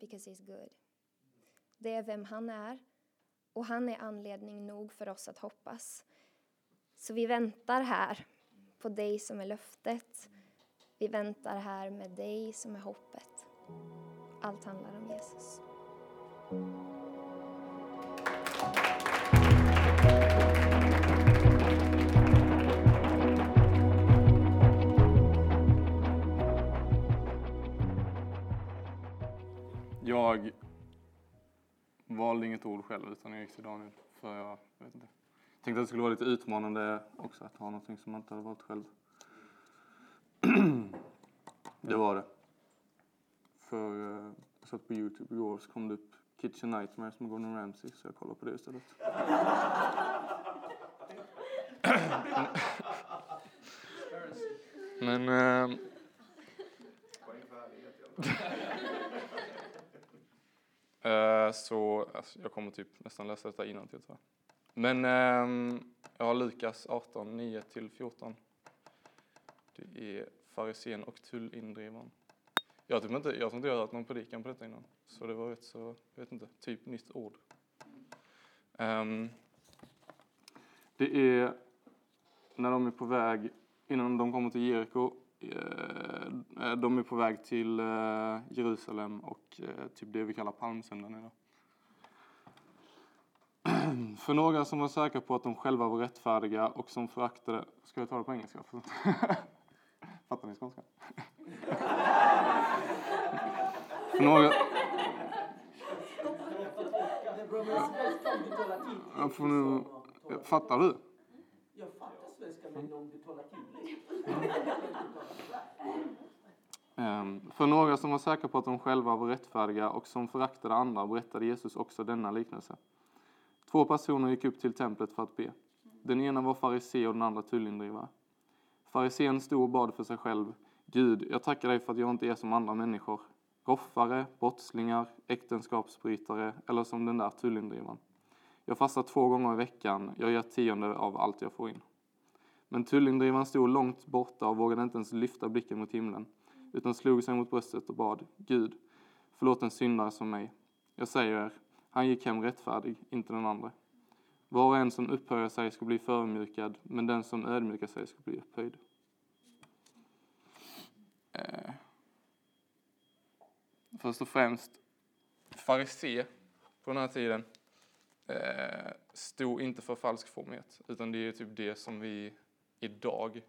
because he's good. Det är vem han är och han är anledning nog för oss att hoppas. Så vi väntar här på dig som är löftet. Vi väntar här med dig som är hoppet. Allt handlar om Jesus. Jag valde inget ord själv utan jag gick till Daniel för jag, vet inte. Jag tänkte att det skulle vara lite utmanande också att ha någonting som man inte hade valt själv. [CLEARS THROAT] det var det. För uh, jag satt på Youtube igår så kom det upp Kitchen Nightmares med Gordon Ramsay så jag kollade på det istället. Men... Uh, [LAUGHS] uh, så alltså, jag kommer typ nästan läsa detta innantill tror jag. Men uh, jag har Lukas 18, 9-14. Det är farisén och tullindrivaren. Jag, typ inte, jag tror inte jag har hört någon predikan på detta innan. Så det var rätt så, jag vet inte, typ nytt ord. Um, det är när de är på väg, innan de kommer till Jeriko, de är på väg till eh, Jerusalem och eh, typ det vi kallar palmsöndagen idag. [CLEARS THROAT] För några som var säkra på att de själva var rättfärdiga och som föraktade... Ska jag ta det på engelska? [LAUGHS] Fattar ni skånska? [LAUGHS] För några... Jag får nu... Fattar du? Jag fattar svenska, men om du talar tydligt. [LAUGHS] Ehm, för några som var säkra på att de själva var rättfärdiga och som föraktade andra berättade Jesus också denna liknelse. Två personer gick upp till templet för att be. Den ena var farisé och den andra tullindrivare. Farisén stod och bad för sig själv. Gud, jag tackar dig för att jag inte är som andra människor. Roffare, brottslingar, äktenskapsbrytare eller som den där tullindrivaren. Jag fastar två gånger i veckan. Jag ger tionde av allt jag får in. Men tullindrivaren stod långt borta och vågade inte ens lyfta blicken mot himlen, utan slog sig mot bröstet och bad, Gud, förlåt en syndare som mig. Jag säger er, han gick hem rättfärdig, inte den andra. Var och en som upphöjer sig ska bli förödmjukad, men den som ödmjukar sig ska bli upphöjd. Eh. Först och främst, farisé på den här tiden eh, stod inte för falsk formhet, utan det är typ det som vi idag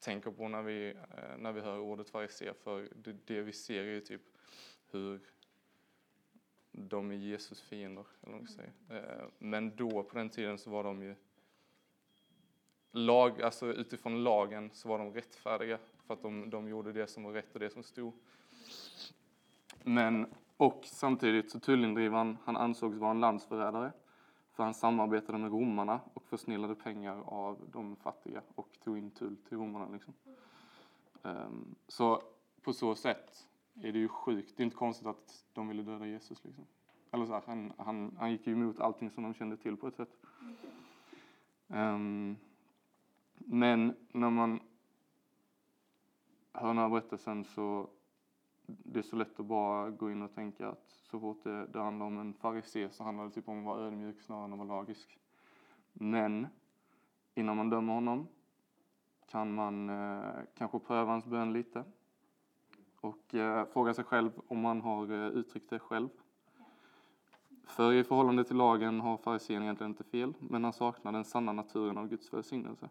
tänker på när vi, eh, när vi hör ordet farisé, för det, det vi ser är ju typ hur de är Jesus fiender, eller vad säger. Eh, men då på den tiden så var de ju lag, alltså utifrån lagen så var de rättfärdiga för att de, de gjorde det som var rätt och det som stod. Men, och samtidigt så tullindrivaren, han ansågs vara en landsförrädare för han samarbetade med romarna och försnillade pengar av de fattiga och tog in tull till romarna. Liksom. Um, så på så sätt är det ju sjukt. Det är inte konstigt att de ville döda Jesus. Liksom. Eller så här, han, han, han gick ju emot allting som de kände till på ett sätt. Um, men när man hör den här berättelsen så det är så lätt att bara gå in och tänka att så fort det, det handlar om en farisé så handlar det typ om att vara ödmjuk snarare än att vara lagisk. Men innan man dömer honom kan man eh, kanske pröva hans bön lite och eh, fråga sig själv om han har eh, uttryckt det själv. För i förhållande till lagen har farisén egentligen inte fel, men han saknar den sanna naturen av Guds välsignelse.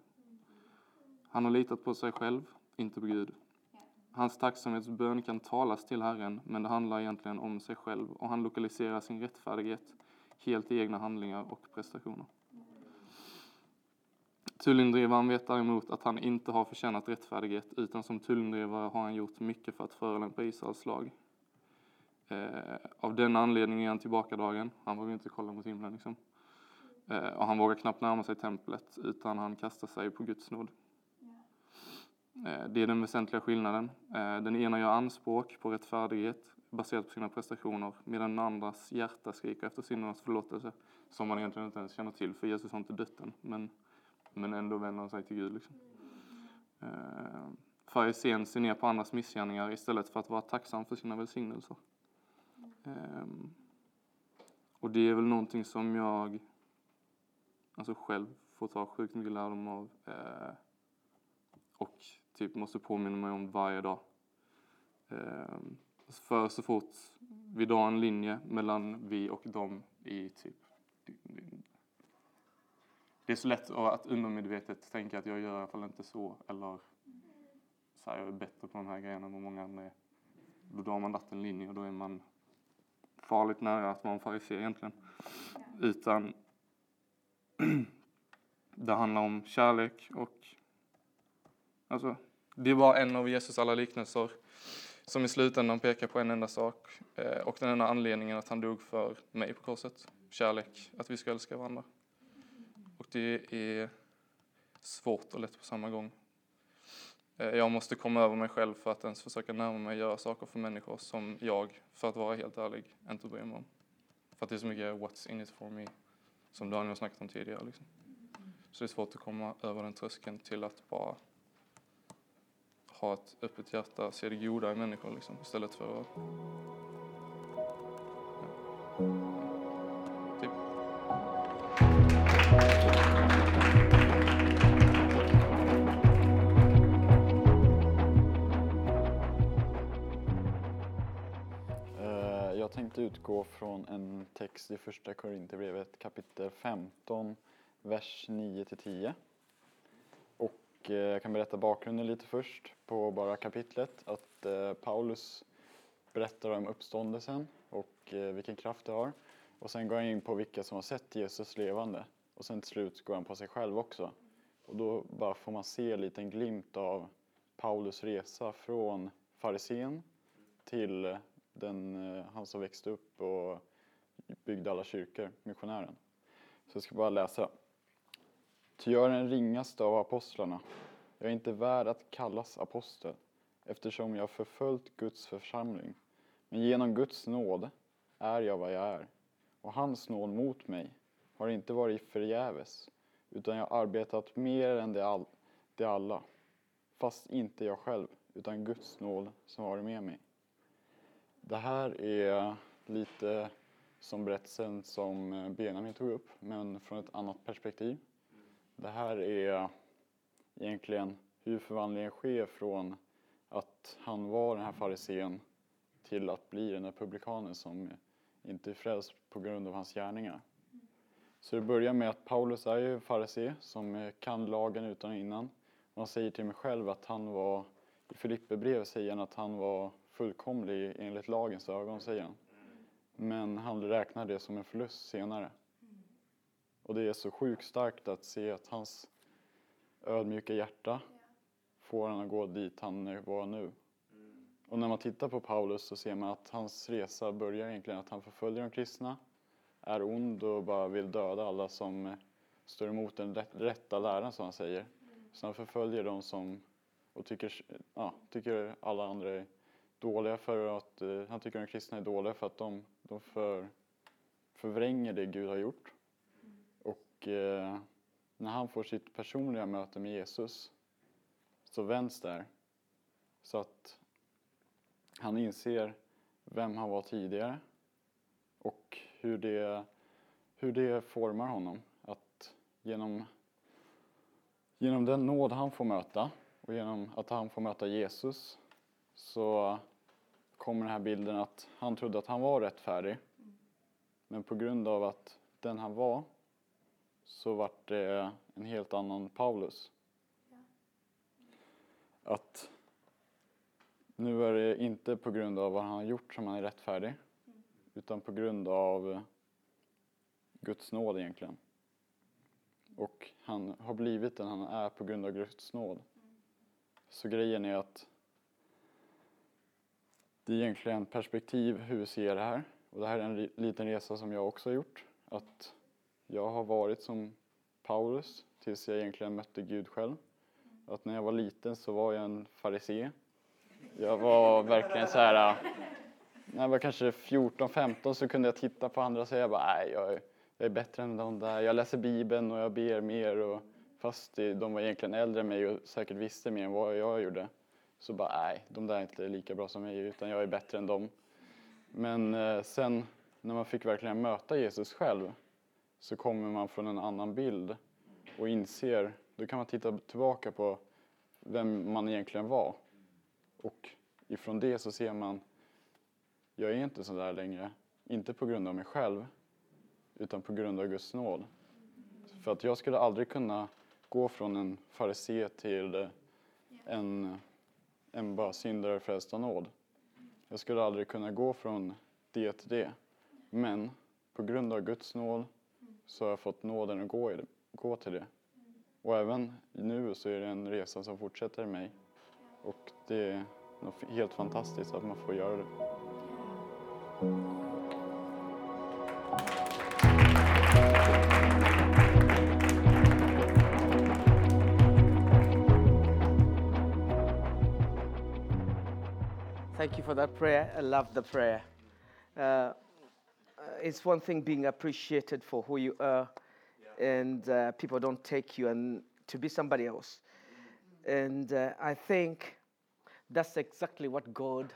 Han har litat på sig själv, inte på Gud. Hans tacksamhetsbön kan talas till Herren, men det handlar egentligen om sig själv och han lokaliserar sin rättfärdighet helt i egna handlingar och prestationer. Tullindrivaren vet däremot att han inte har förtjänat rättfärdighet utan som tullindrivare har han gjort mycket för att förolämpa Israels lag. Eh, av den anledningen är han tillbakadragen. Han vågar inte kolla mot himlen liksom. Eh, och han vågar knappt närma sig templet utan han kastar sig på Guds nåd. Eh, det är den väsentliga skillnaden. Eh, den ena gör anspråk på rättfärdighet baserat på sina prestationer medan den andras hjärta skriker efter syndernas förlåtelse som man egentligen inte ens känner till för Jesus har inte dött än men, men ändå vänder han sig till Gud. Liksom. Eh, farisén ser ner på andras missgärningar istället för att vara tacksam för sina välsignelser. Ehm, och det är väl någonting som jag alltså själv får ta sjukt mycket lärdom av och typ måste påminna mig om varje dag. Ehm, för så fort vi drar en linje mellan vi och dem i typ det är så lätt att undermedvetet tänka att jag gör i alla fall inte så eller så här, jag är bättre på de här grejerna än vad många andra är. Då drar man en linje och då är man farligt nära att vara en farisé egentligen. Utan [CLEARS THROAT] det handlar om kärlek och alltså det är bara en av Jesus alla liknelser som i slutändan pekar på en enda sak eh, och den enda anledningen att han dog för mig på korset. Kärlek, att vi ska älska varandra. Och det är svårt och lätt på samma gång. Eh, jag måste komma över mig själv för att ens försöka närma mig och göra saker för människor som jag, för att vara helt ärlig, inte bryr mig om. För att det är så mycket what's in it for me, som Daniel snackat om tidigare. Liksom. Så det är svårt att komma över den tröskeln till att bara ha ett öppet hjärta, se det goda i människor liksom, istället för att... Ja. Typ. Eh, jag tänkte utgå från en text i första Korinthierbrevet kapitel 15, vers 9-10. Eh, jag kan berätta bakgrunden lite först på bara kapitlet. Att eh, Paulus berättar om uppståndelsen och eh, vilken kraft det har. Och sen går han in på vilka som har sett Jesus levande. Och sen till slut går han på sig själv också. Och då bara får man se en liten glimt av Paulus resa från farisén till den, han som växte upp och byggde alla kyrkor, missionären. Så jag ska bara läsa. Ty jag är den ringaste av apostlarna. Jag är inte värd att kallas apostel, eftersom jag förföljt Guds församling. Men genom Guds nåd är jag vad jag är, och hans nåd mot mig har inte varit förgäves, utan jag har arbetat mer än de, all, de alla. Fast inte jag själv, utan Guds nåd som varit med mig. Det här är lite som berättelsen som eh, Benjamin tog upp, men från ett annat perspektiv. Det här är egentligen hur förvandlingen sker från att han var den här farisén till att bli den här publikanen som inte är frälst på grund av hans gärningar. Så det börjar med att Paulus är ju farisé som kan lagen utan och innan. Och han säger till mig själv att han var, i Filipperbrevet säger han att han var fullkomlig enligt lagens ögon, säger han. Men han räknar det som en förlust senare. Och det är så sjukt starkt att se att hans ödmjuka hjärta får han att gå dit han var nu. Och när man tittar på Paulus så ser man att hans resa börjar egentligen att han förföljer de kristna, är ond och bara vill döda alla som står emot den rätta läran som han säger. Så han förföljer de som och tycker, ja, tycker alla andra är dåliga för att, eh, han tycker de kristna är dåliga för att de, de för, förvränger det Gud har gjort. Och eh, när han får sitt personliga möte med Jesus så vänds där. Så att han inser vem han var tidigare och hur det, hur det formar honom. Att genom, genom den nåd han får möta och genom att han får möta Jesus så kommer den här bilden att han trodde att han var rättfärdig. Men på grund av att den han var så vart det en helt annan Paulus. Att nu är det inte på grund av vad han har gjort som han är rättfärdig, utan på grund av Guds nåd egentligen. Och han har blivit den han är på grund av Guds nåd. Så grejen är att det är egentligen perspektiv hur vi ser det här. Och det här är en liten resa som jag också har gjort. Att jag har varit som Paulus tills jag egentligen mötte Gud själv. Att när jag var liten så var jag en farisé. Jag var verkligen så här, äh, när jag var kanske 14-15 så kunde jag titta på andra och säga bara, nej jag är, jag är bättre än de där. Jag läser Bibeln och jag ber mer och fast de var egentligen äldre än mig och säkert visste mer än vad jag gjorde. Så bara, nej, de där är inte lika bra som mig utan jag är bättre än dem. Men eh, sen när man fick verkligen möta Jesus själv så kommer man från en annan bild och inser, då kan man titta tillbaka på vem man egentligen var. Och ifrån det så ser man, jag är inte så där längre. Inte på grund av mig själv, utan på grund av Guds nåd. För att jag skulle aldrig kunna gå från en farisé till en, en bara syndare frälst av nåd. Jag skulle aldrig kunna gå från det till det. Men på grund av Guds nåd så har jag fått nåden att gå, i gå till det. Och även nu så är det en resa som fortsätter i mig. Och det är något helt fantastiskt att man får göra det. Thank you for that prayer. I love the prayer. Uh, it's one thing being appreciated for who you are, and uh, people don't take you and to be somebody else. And uh, I think that's exactly what God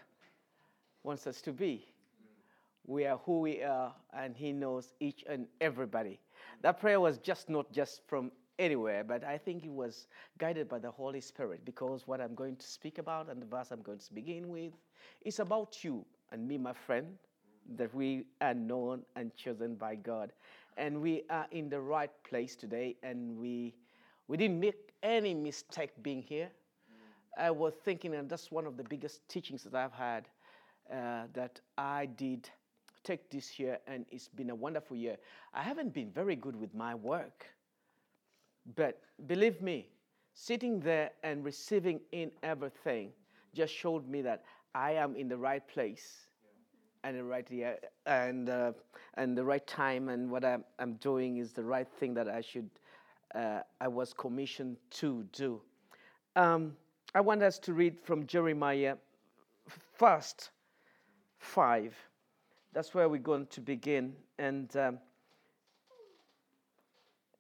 wants us to be. We are who we are, and He knows each and everybody. That prayer was just not just from anywhere, but I think it was guided by the Holy Spirit because what I'm going to speak about and the verse I'm going to begin with is about you and me, my friend, that we are known and chosen by God. And we are in the right place today, and we, we didn't make any mistake being here. I was thinking, and that's one of the biggest teachings that I've had uh, that I did take this year, and it's been a wonderful year. I haven't been very good with my work, but believe me, sitting there and receiving in everything just showed me that I am in the right place and the right year and uh, and the right time, and what I'm, I'm doing is the right thing that I should. Uh, I was commissioned to do. Um, I want us to read from Jeremiah first five. That's where we're going to begin. And um,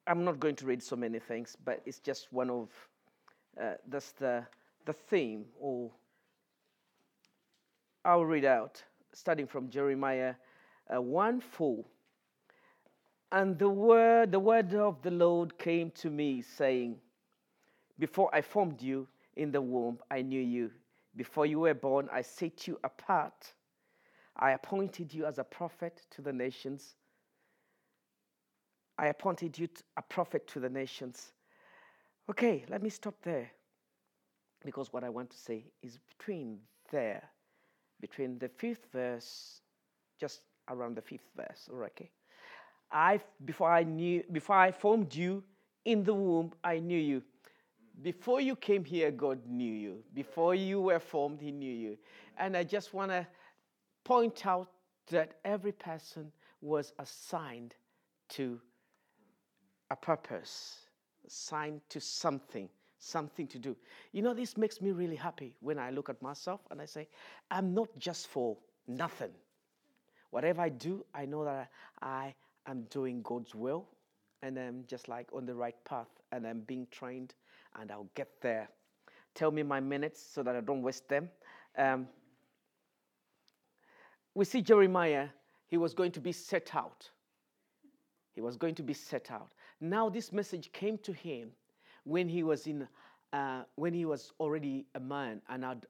I'm not going to read so many things, but it's just one of uh, that's the the theme. Or I'll read out, starting from Jeremiah uh, one four. And the word, the word of the Lord came to me, saying, Before I formed you in the womb, I knew you. Before you were born, I set you apart. I appointed you as a prophet to the nations. I appointed you a prophet to the nations. Okay, let me stop there. Because what I want to say is between there, between the fifth verse, just around the fifth verse, okay? I before I knew before I formed you in the womb, I knew you. Before you came here, God knew you. Before you were formed, He knew you. And I just want to point out that every person was assigned to a purpose, assigned to something, something to do. You know, this makes me really happy when I look at myself and I say, I'm not just for nothing. Whatever I do, I know that I am doing God's will and I'm just like on the right path and I'm being trained and I'll get there. Tell me my minutes so that I don't waste them. Um, we see Jeremiah, he was going to be set out. He was going to be set out. Now, this message came to him when he was in, uh, when he was already a man, an adult.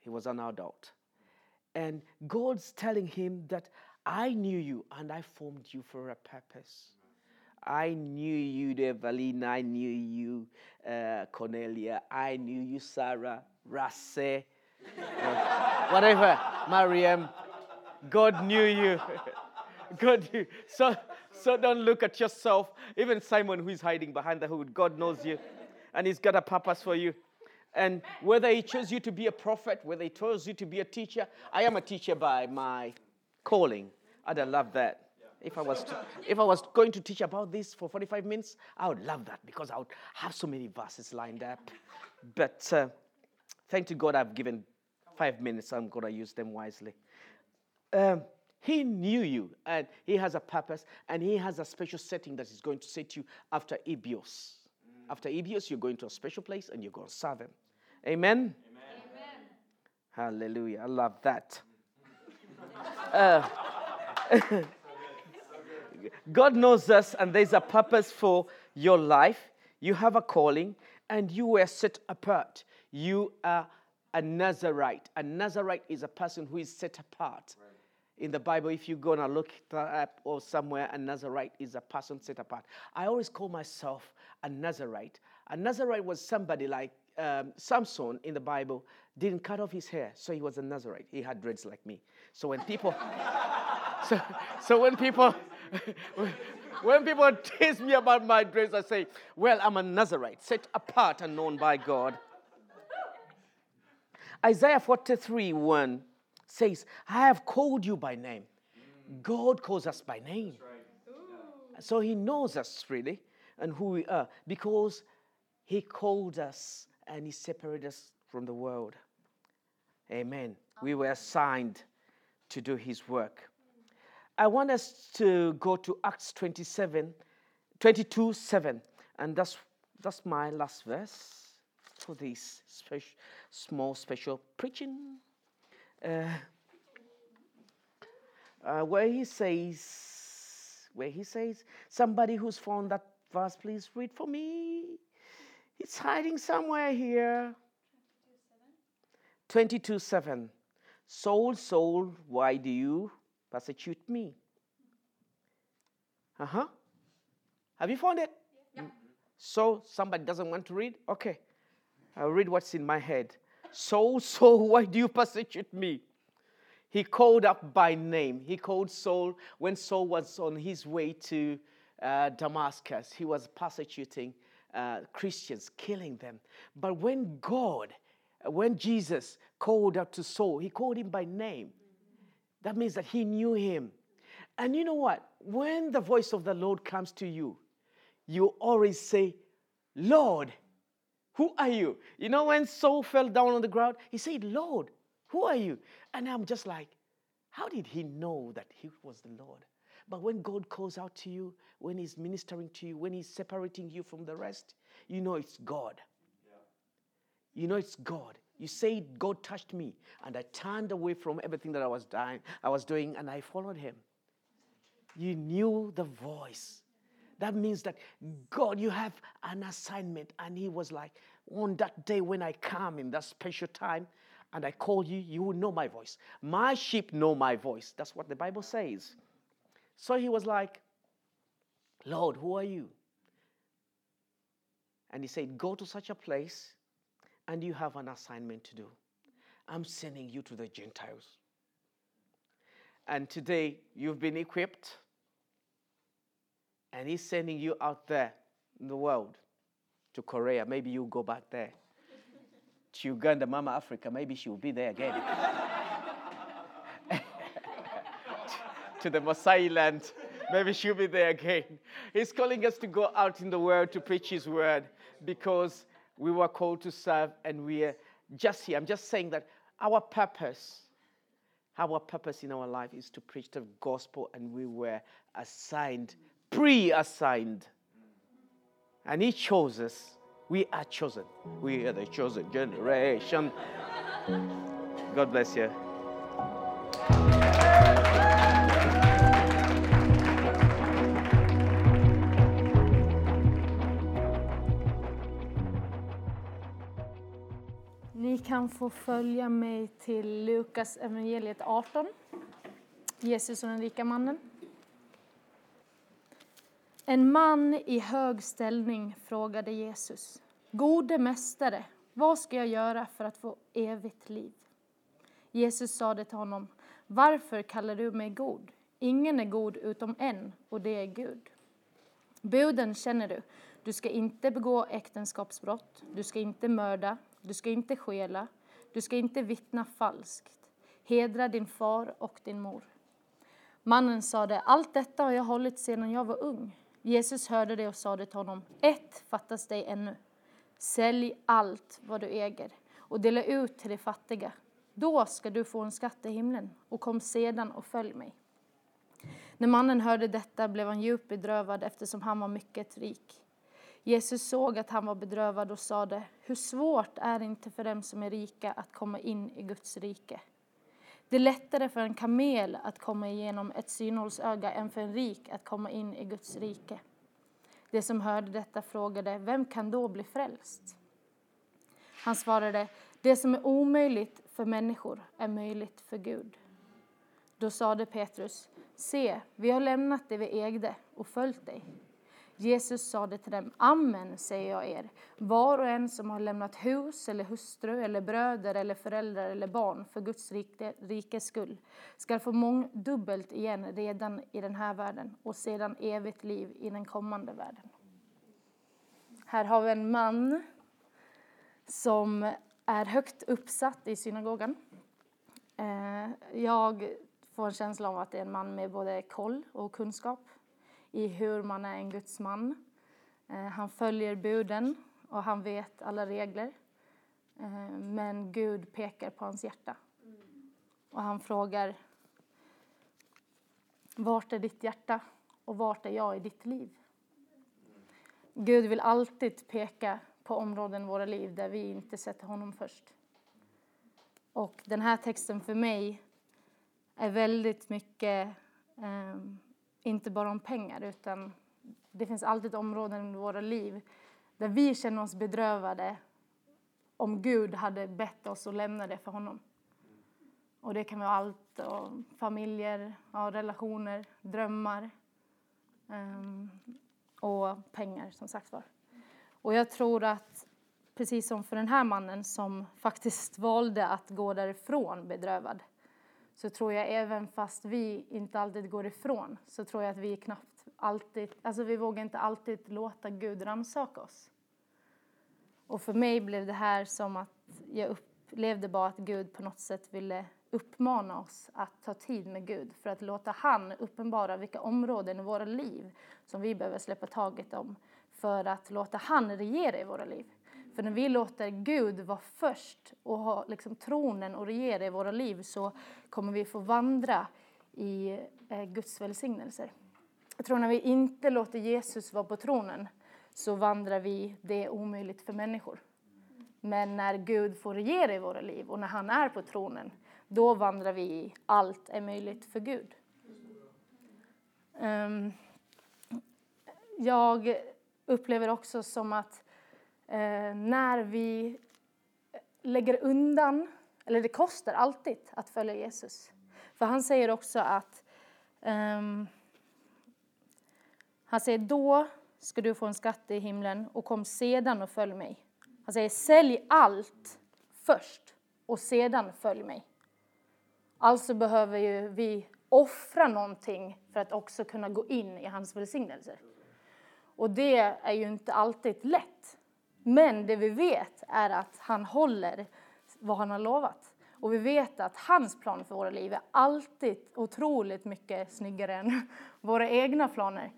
He was an adult. And God's telling him that I knew you and I formed you for a purpose. I knew you, Evelina. I knew you, uh, Cornelia. I knew you, Sarah, Rasse, uh, [LAUGHS] whatever, Mariam. God knew you. [LAUGHS] God knew. So, so don't look at yourself. Even Simon, who is hiding behind the hood, God knows you, and He's got a purpose for you. And whether He chose you to be a prophet, whether He chose you to be a teacher, I am a teacher by my calling. I'd love that. If I was to, if I was going to teach about this for 45 minutes, I would love that because I would have so many verses lined up. But uh, thank to God, I've given five minutes. I'm going to use them wisely. Um, he knew you, and he has a purpose, and he has a special setting that he's going to set you after Ebios. After Ebios, you're going to a special place and you're going to serve him. Amen? Hallelujah. I love that. [LAUGHS] Uh, [LAUGHS] God knows us, and there's a purpose for your life. You have a calling, and you were set apart. You are a Nazarite. A Nazarite is a person who is set apart. In the Bible, if you're going to look it up or somewhere, a Nazarite is a person set apart. I always call myself a Nazarite. A Nazarite was somebody like um, Samson in the Bible didn't cut off his hair, so he was a Nazarite. He had dreads like me. So when people, [LAUGHS] so, so when people, [LAUGHS] when people tease me about my dreads, I say, well, I'm a Nazarite, set apart and known by God. Isaiah 43 1 says, I have called you by name. God calls us by name. So he knows us really and who we are because he called us and he separated us from the world. Amen. We were assigned to do his work. I want us to go to Acts 27, 22 7. And that's, that's my last verse for this special, small special preaching. Uh, uh, where he says, where he says, somebody who's found that verse, please read for me. It's hiding somewhere here. 22 7. Soul, soul, why do you persecute me? Uh huh. Have you found it? Yeah. So somebody doesn't want to read? Okay. I'll read what's in my head. Soul, soul, [LAUGHS] why do you persecute me? He called up by name. He called Saul when Saul was on his way to uh, Damascus. He was persecuting uh, Christians, killing them. But when God, when Jesus called out to Saul, he called him by name. That means that he knew him. And you know what? When the voice of the Lord comes to you, you always say, Lord, who are you? You know, when Saul fell down on the ground, he said, Lord, who are you? And I'm just like, how did he know that he was the Lord? But when God calls out to you, when He's ministering to you, when He's separating you from the rest, you know it's God. You know it's God. You say, God touched me, and I turned away from everything that I was dying, I was doing, and I followed Him. You knew the voice. That means that God, you have an assignment. And He was like, on that day when I come in that special time, and I call you, you will know my voice. My sheep know my voice. That's what the Bible says. So he was like, Lord, who are you? And he said, Go to such a place and you have an assignment to do. I'm sending you to the Gentiles. And today you've been equipped, and he's sending you out there in the world to Korea. Maybe you'll go back there. [LAUGHS] To Uganda, Mama Africa, maybe she will be there again. [LAUGHS] to the Maasai land. Maybe she'll be there again. He's calling us to go out in the world to preach His word because we were called to serve and we are just here. I'm just saying that our purpose, our purpose in our life is to preach the gospel and we were assigned, pre assigned. And He chose us. We are chosen. We are the chosen generation. God bless you. Ni kan få följa mig till Lukas evangeliet 18. Jesus och den rika mannen. En man i hög ställning frågade Jesus. Gode mästare, vad ska jag göra för att få evigt liv? Jesus sade till honom. Varför kallar du mig god? Ingen är god utom en, och det är Gud. Buden känner du. Du ska inte begå äktenskapsbrott, du ska inte mörda, du ska inte stjäla, du ska inte vittna falskt. Hedra din far och din mor. Mannen sade, allt detta har jag hållit sedan jag var ung. Jesus hörde det och sade till honom, ett fattas dig ännu. Sälj allt vad du äger och dela ut till de fattiga. Då ska du få en skatt i himlen och kom sedan och följ mig. När mannen hörde detta blev han djupt bedrövad eftersom han var mycket rik. Jesus såg att han var bedrövad och sade, hur svårt är det inte för dem som är rika att komma in i Guds rike? Det är lättare för en kamel att komma igenom ett synhållsöga än för en rik att komma in i Guds rike. De som hörde detta frågade, vem kan då bli frälst? Han svarade, det som är omöjligt för människor är möjligt för Gud. Då sade Petrus, se, vi har lämnat det vi ägde och följt dig. Jesus sade till dem, amen säger jag er, var och en som har lämnat hus eller hustru eller bröder eller föräldrar eller barn för Guds rikes skull ska få mångdubbelt igen redan i den här världen och sedan evigt liv i den kommande världen. Här har vi en man som är högt uppsatt i synagogan. Eh, jag får en känsla av att det är en man med både koll och kunskap i hur man är en Guds man. Eh, han följer buden och han vet alla regler. Eh, men Gud pekar på hans hjärta. Och han frågar Vart är ditt hjärta och vart är jag i ditt liv? Gud vill alltid peka på områden i våra liv där vi inte sätter honom först. Och den här texten för mig är väldigt mycket eh, inte bara om pengar utan det finns alltid områden i våra liv där vi känner oss bedrövade om Gud hade bett oss att lämna det för honom. Och det kan vara allt, och familjer, ja, relationer, drömmar um, och pengar som sagt var. Och jag tror att precis som för den här mannen som faktiskt valde att gå därifrån bedrövad så tror jag även fast vi inte alltid går ifrån så tror jag att vi knappt alltid, alltså vi vågar inte alltid låta Gud ramsaka oss. Och för mig blev det här som att jag upplevde bara att Gud på något sätt ville uppmana oss att ta tid med Gud för att låta han uppenbara vilka områden i våra liv som vi behöver släppa taget om för att låta han regera i våra liv. För när vi låter Gud vara först och ha liksom tronen och regera i våra liv så kommer vi få vandra i eh, Guds välsignelser. Jag tror när vi inte låter Jesus vara på tronen så vandrar vi det är omöjligt för människor. Men när Gud får regera i våra liv och när han är på tronen, då vandrar vi i allt är möjligt för Gud. Um, jag upplever också som att eh, när vi lägger undan, eller det kostar alltid att följa Jesus. För han säger också att um, han säger då ska du få en skatt i himlen och kom sedan och följ mig. Han säger sälj allt först och sedan följ mig. Alltså behöver ju vi offra någonting för att också kunna gå in i hans välsignelser. Och det är ju inte alltid lätt. Men det vi vet är att han håller vad han har lovat. Och vi vet att hans plan för våra liv är alltid otroligt mycket snyggare än [LAUGHS] våra egna planer.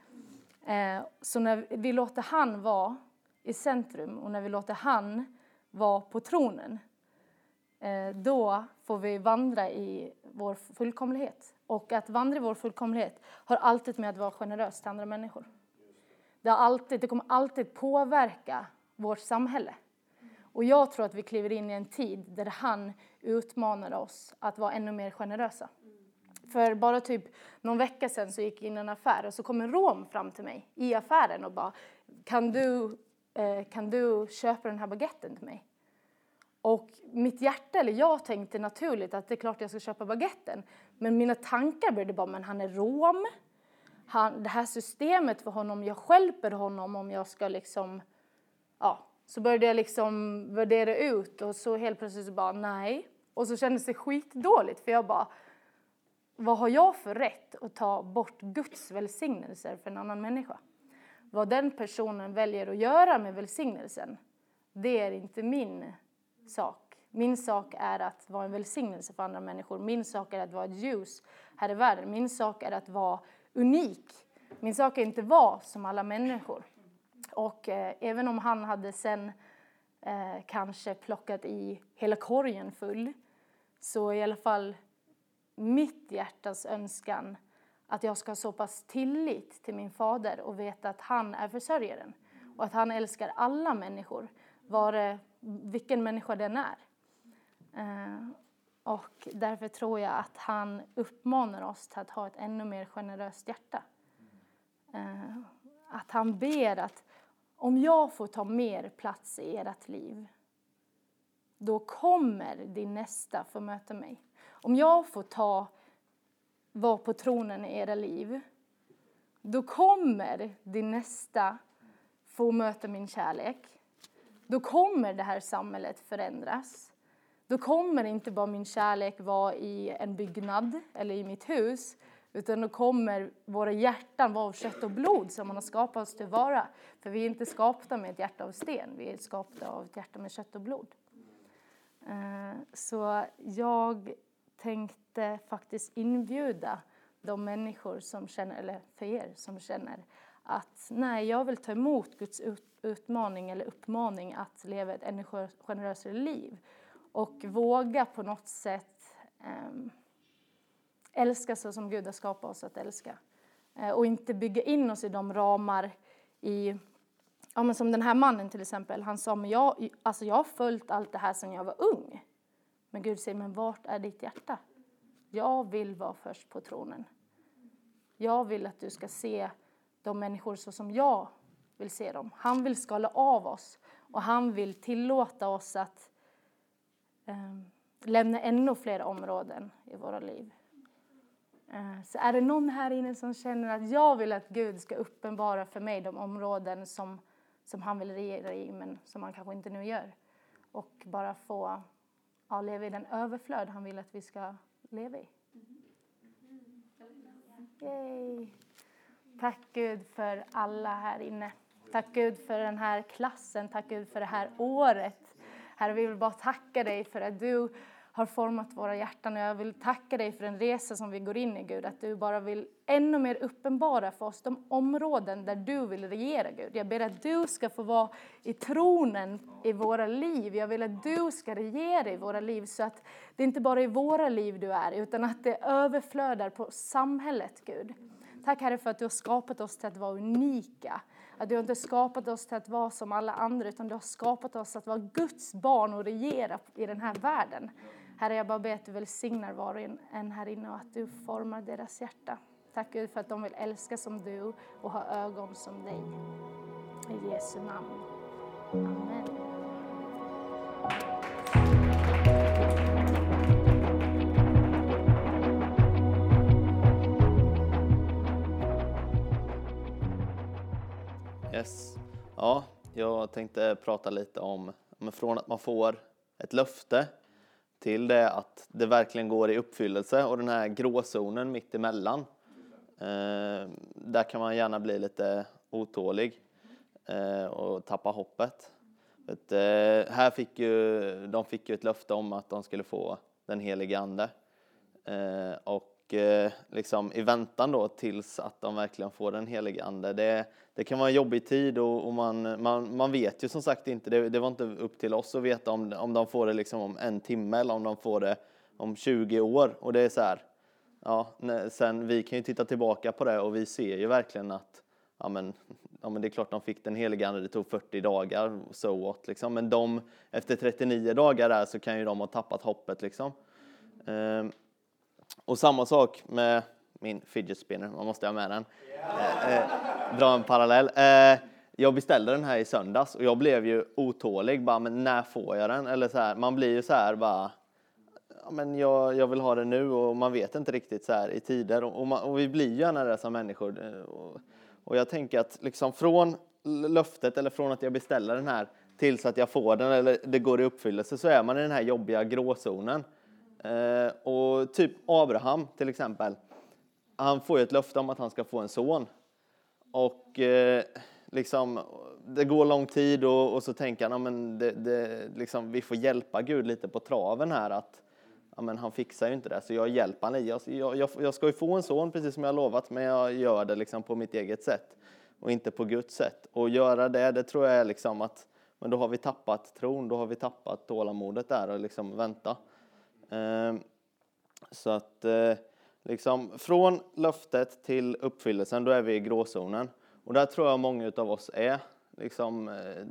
Eh, så när vi låter han vara i centrum och när vi låter han vara på tronen, eh, då får vi vandra i vår fullkomlighet. Och att vandra i vår fullkomlighet har alltid med att vara generös till andra människor. Det, har alltid, det kommer alltid påverka vårt samhälle. Och jag tror att vi kliver in i en tid där han utmanar oss att vara ännu mer generösa. För bara typ någon vecka sedan så gick jag in i en affär och så kom en rom fram till mig i affären och bara kan du, eh, kan du köpa den här baguetten till mig? Och mitt hjärta, eller jag tänkte naturligt att det är klart jag ska köpa baguetten. Men mina tankar började bara, men han är rom. Han, det här systemet för honom, jag skälper honom om jag ska liksom, ja. Så började jag liksom värdera ut och så helt plötsligt så bara nej. Och så kändes det skitdåligt för jag bara, vad har jag för rätt att ta bort Guds välsignelser för en annan människa? Vad den personen väljer att göra med välsignelsen, det är inte min sak. Min sak är att vara en välsignelse för andra människor. Min sak är att vara ett ljus här i världen. Min sak är att vara unik. Min sak är inte att vara som alla människor. Och eh, även om han hade sen eh, kanske plockat i hela korgen full så i alla fall mitt hjärtas önskan att jag ska ha så pass tillit till min fader och veta att han är försörjaren och att han älskar alla människor, vare, vilken människa den är. Eh, och därför tror jag att han uppmanar oss till att ha ett ännu mer generöst hjärta. Eh, att han ber att om jag får ta mer plats i ert liv, då kommer din nästa få möta mig. Om jag får ta, vara på tronen i era liv, då kommer din nästa få möta min kärlek. Då kommer det här samhället förändras. Då kommer inte bara min kärlek vara i en byggnad eller i mitt hus, utan då kommer våra hjärtan vara av kött och blod som man har skapat oss till vara. För vi är inte skapta med ett hjärta av sten, vi är skapta av ett hjärta med kött och blod. Eh, så jag tänkte faktiskt inbjuda de människor som känner, eller för er som känner att nej, jag vill ta emot Guds utmaning eller uppmaning att leva ett ännu generösare liv och våga på något sätt um, älska så som Gud har skapat oss att älska. Eh, och inte bygga in oss i de ramar i, ja men som den här mannen till exempel, han sa men jag, alltså jag har följt allt det här sedan jag var ung. Men Gud säger, men vart är ditt hjärta? Jag vill vara först på tronen. Jag vill att du ska se de människor så som jag vill se dem. Han vill skala av oss och han vill tillåta oss att eh, lämna ännu fler områden i våra liv. Eh, så är det någon här inne som känner att jag vill att Gud ska uppenbara för mig de områden som, som han vill regera i men som han kanske inte nu gör och bara få ja, leva i den överflöd han vill att vi ska leva i. Yay. Tack Gud för alla här inne. Tack Gud för den här klassen, tack Gud för det här året. Herre, vi vill bara tacka dig för att du har format våra hjärtan och jag vill tacka dig för den resa som vi går in i Gud, att du bara vill ännu mer uppenbara för oss de områden där du vill regera Gud. Jag ber att du ska få vara i tronen i våra liv. Jag vill att du ska regera i våra liv så att det inte bara är i våra liv du är utan att det överflödar på samhället Gud. Tack Herre för att du har skapat oss till att vara unika. Att du har inte skapat oss till att vara som alla andra utan du har skapat oss att vara Guds barn och regera i den här världen. Herre, jag bara ber att du välsignar var och en här inne och att du formar deras hjärta. Tack Gud för att de vill älska som du och ha ögon som dig. I Jesu namn. Amen. Yes. Ja, jag tänkte prata lite om, från att man får ett löfte till det att det verkligen går i uppfyllelse och den här gråzonen mitt emellan. Eh, där kan man gärna bli lite otålig eh, och tappa hoppet. Att, eh, här fick ju, de fick ju ett löfte om att de skulle få den helige Ande. Eh, och Eh, liksom i väntan då tills att de verkligen får den helige Ande. Det, det kan vara en jobbig tid och, och man, man, man vet ju som sagt inte, det, det, var inte upp till oss att veta om, om de får det liksom om en timme eller om de får det om 20 år. Och det är så här, ja, sen vi kan ju titta tillbaka på det och vi ser ju verkligen att ja men, ja men det är klart de fick den helige Ande, det tog 40 dagar, so what liksom. Men de, efter 39 dagar där så kan ju de ha tappat hoppet liksom. Ehm, och samma sak med min fidget spinner, man måste ha med den. Eh, eh, dra en parallell. Eh, jag beställde den här i söndags och jag blev ju otålig, bara men när får jag den? Eller så här, man blir ju så här bara ja, men jag, jag vill ha den nu och man vet inte riktigt så här i tider och, och, man, och vi blir ju gärna det som människor. Eh, och, och jag tänker att liksom från löftet eller från att jag beställer den här tills att jag får den eller det går i uppfyllelse så är man i den här jobbiga gråzonen. Eh, och typ Abraham till exempel. Han får ju ett löfte om att han ska få en son. Och eh, liksom, det går lång tid och, och så tänker han att det, det, liksom, vi får hjälpa Gud lite på traven här. att ja, men Han fixar ju inte det, så jag hjälper honom. Jag, jag, jag ska ju få en son precis som jag lovat, men jag gör det liksom på mitt eget sätt och inte på Guds sätt. Och göra det, det tror jag är liksom att men då har vi tappat tron, då har vi tappat tålamodet där och liksom vänta. Ehm, så att eh, liksom från löftet till uppfyllelsen, då är vi i gråzonen. Och där tror jag många av oss är. Liksom, eh,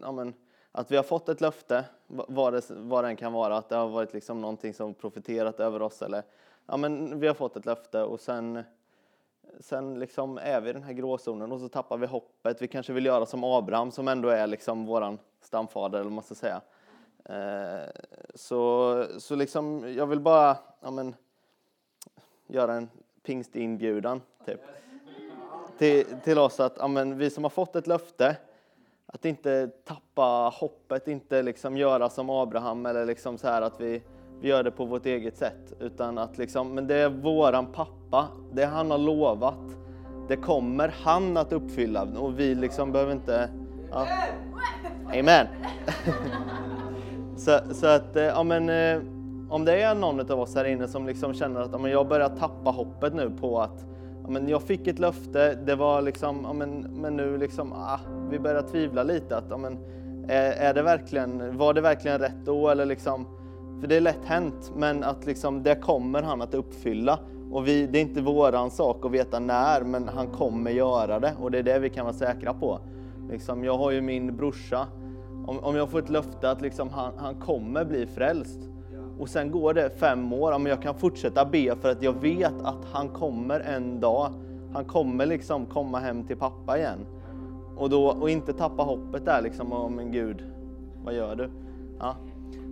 ja, men, att vi har fått ett löfte, vad det, vad det kan vara, att det har varit liksom någonting som profiterat över oss. Eller, ja, men vi har fått ett löfte och sen, sen liksom är vi i den här gråzonen och så tappar vi hoppet. Vi kanske vill göra som Abraham som ändå är liksom våran stamfader, eller vad man ska säga. Eh, så, så liksom, jag vill bara ja, men, göra en pingstinbjudan typ. till, till oss att ja, men, vi som har fått ett löfte, att inte tappa hoppet, inte liksom göra som Abraham eller liksom så här att vi, vi gör det på vårt eget sätt. Utan att liksom, men det är våran pappa, det han har lovat, det kommer han att uppfylla och vi liksom behöver inte... Ja. Amen! [LAUGHS] Så, så att, eh, ja men, eh, om det är någon av oss här inne som liksom känner att ja, men jag börjar tappa hoppet nu på att ja, men jag fick ett löfte, det var liksom, ja, men, men nu liksom, ah, vi börjar tvivla lite. Att, ja, men, är, är det verkligen, var det verkligen rätt då? Eller liksom, för det är lätt hänt, men att liksom, det kommer han att uppfylla. Och vi, det är inte våran sak att veta när, men han kommer göra det. Och det är det vi kan vara säkra på. Liksom, jag har ju min brorsa om, om jag får ett löfte att liksom han, han kommer bli frälst och sen går det fem år, men jag kan fortsätta be för att jag vet att han kommer en dag. Han kommer liksom komma hem till pappa igen. Och, då, och inte tappa hoppet där liksom, oh, men Gud, vad gör du? Ja.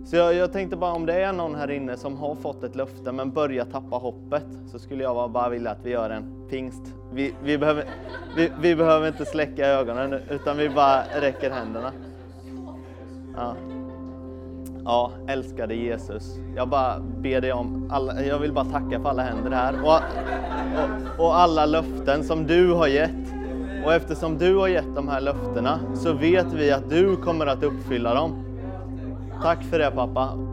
Så jag, jag, tänkte bara om det är någon här inne som har fått ett löfte men börjar tappa hoppet så skulle jag bara vilja att vi gör en pingst. Vi, vi, behöver, vi, vi behöver inte släcka ögonen utan vi bara räcker händerna. Ja. ja, älskade Jesus. Jag bara ber dig om, alla, jag vill bara tacka för alla händer här och, och, och alla löften som du har gett. Och eftersom du har gett de här löftena så vet vi att du kommer att uppfylla dem. Tack för det pappa.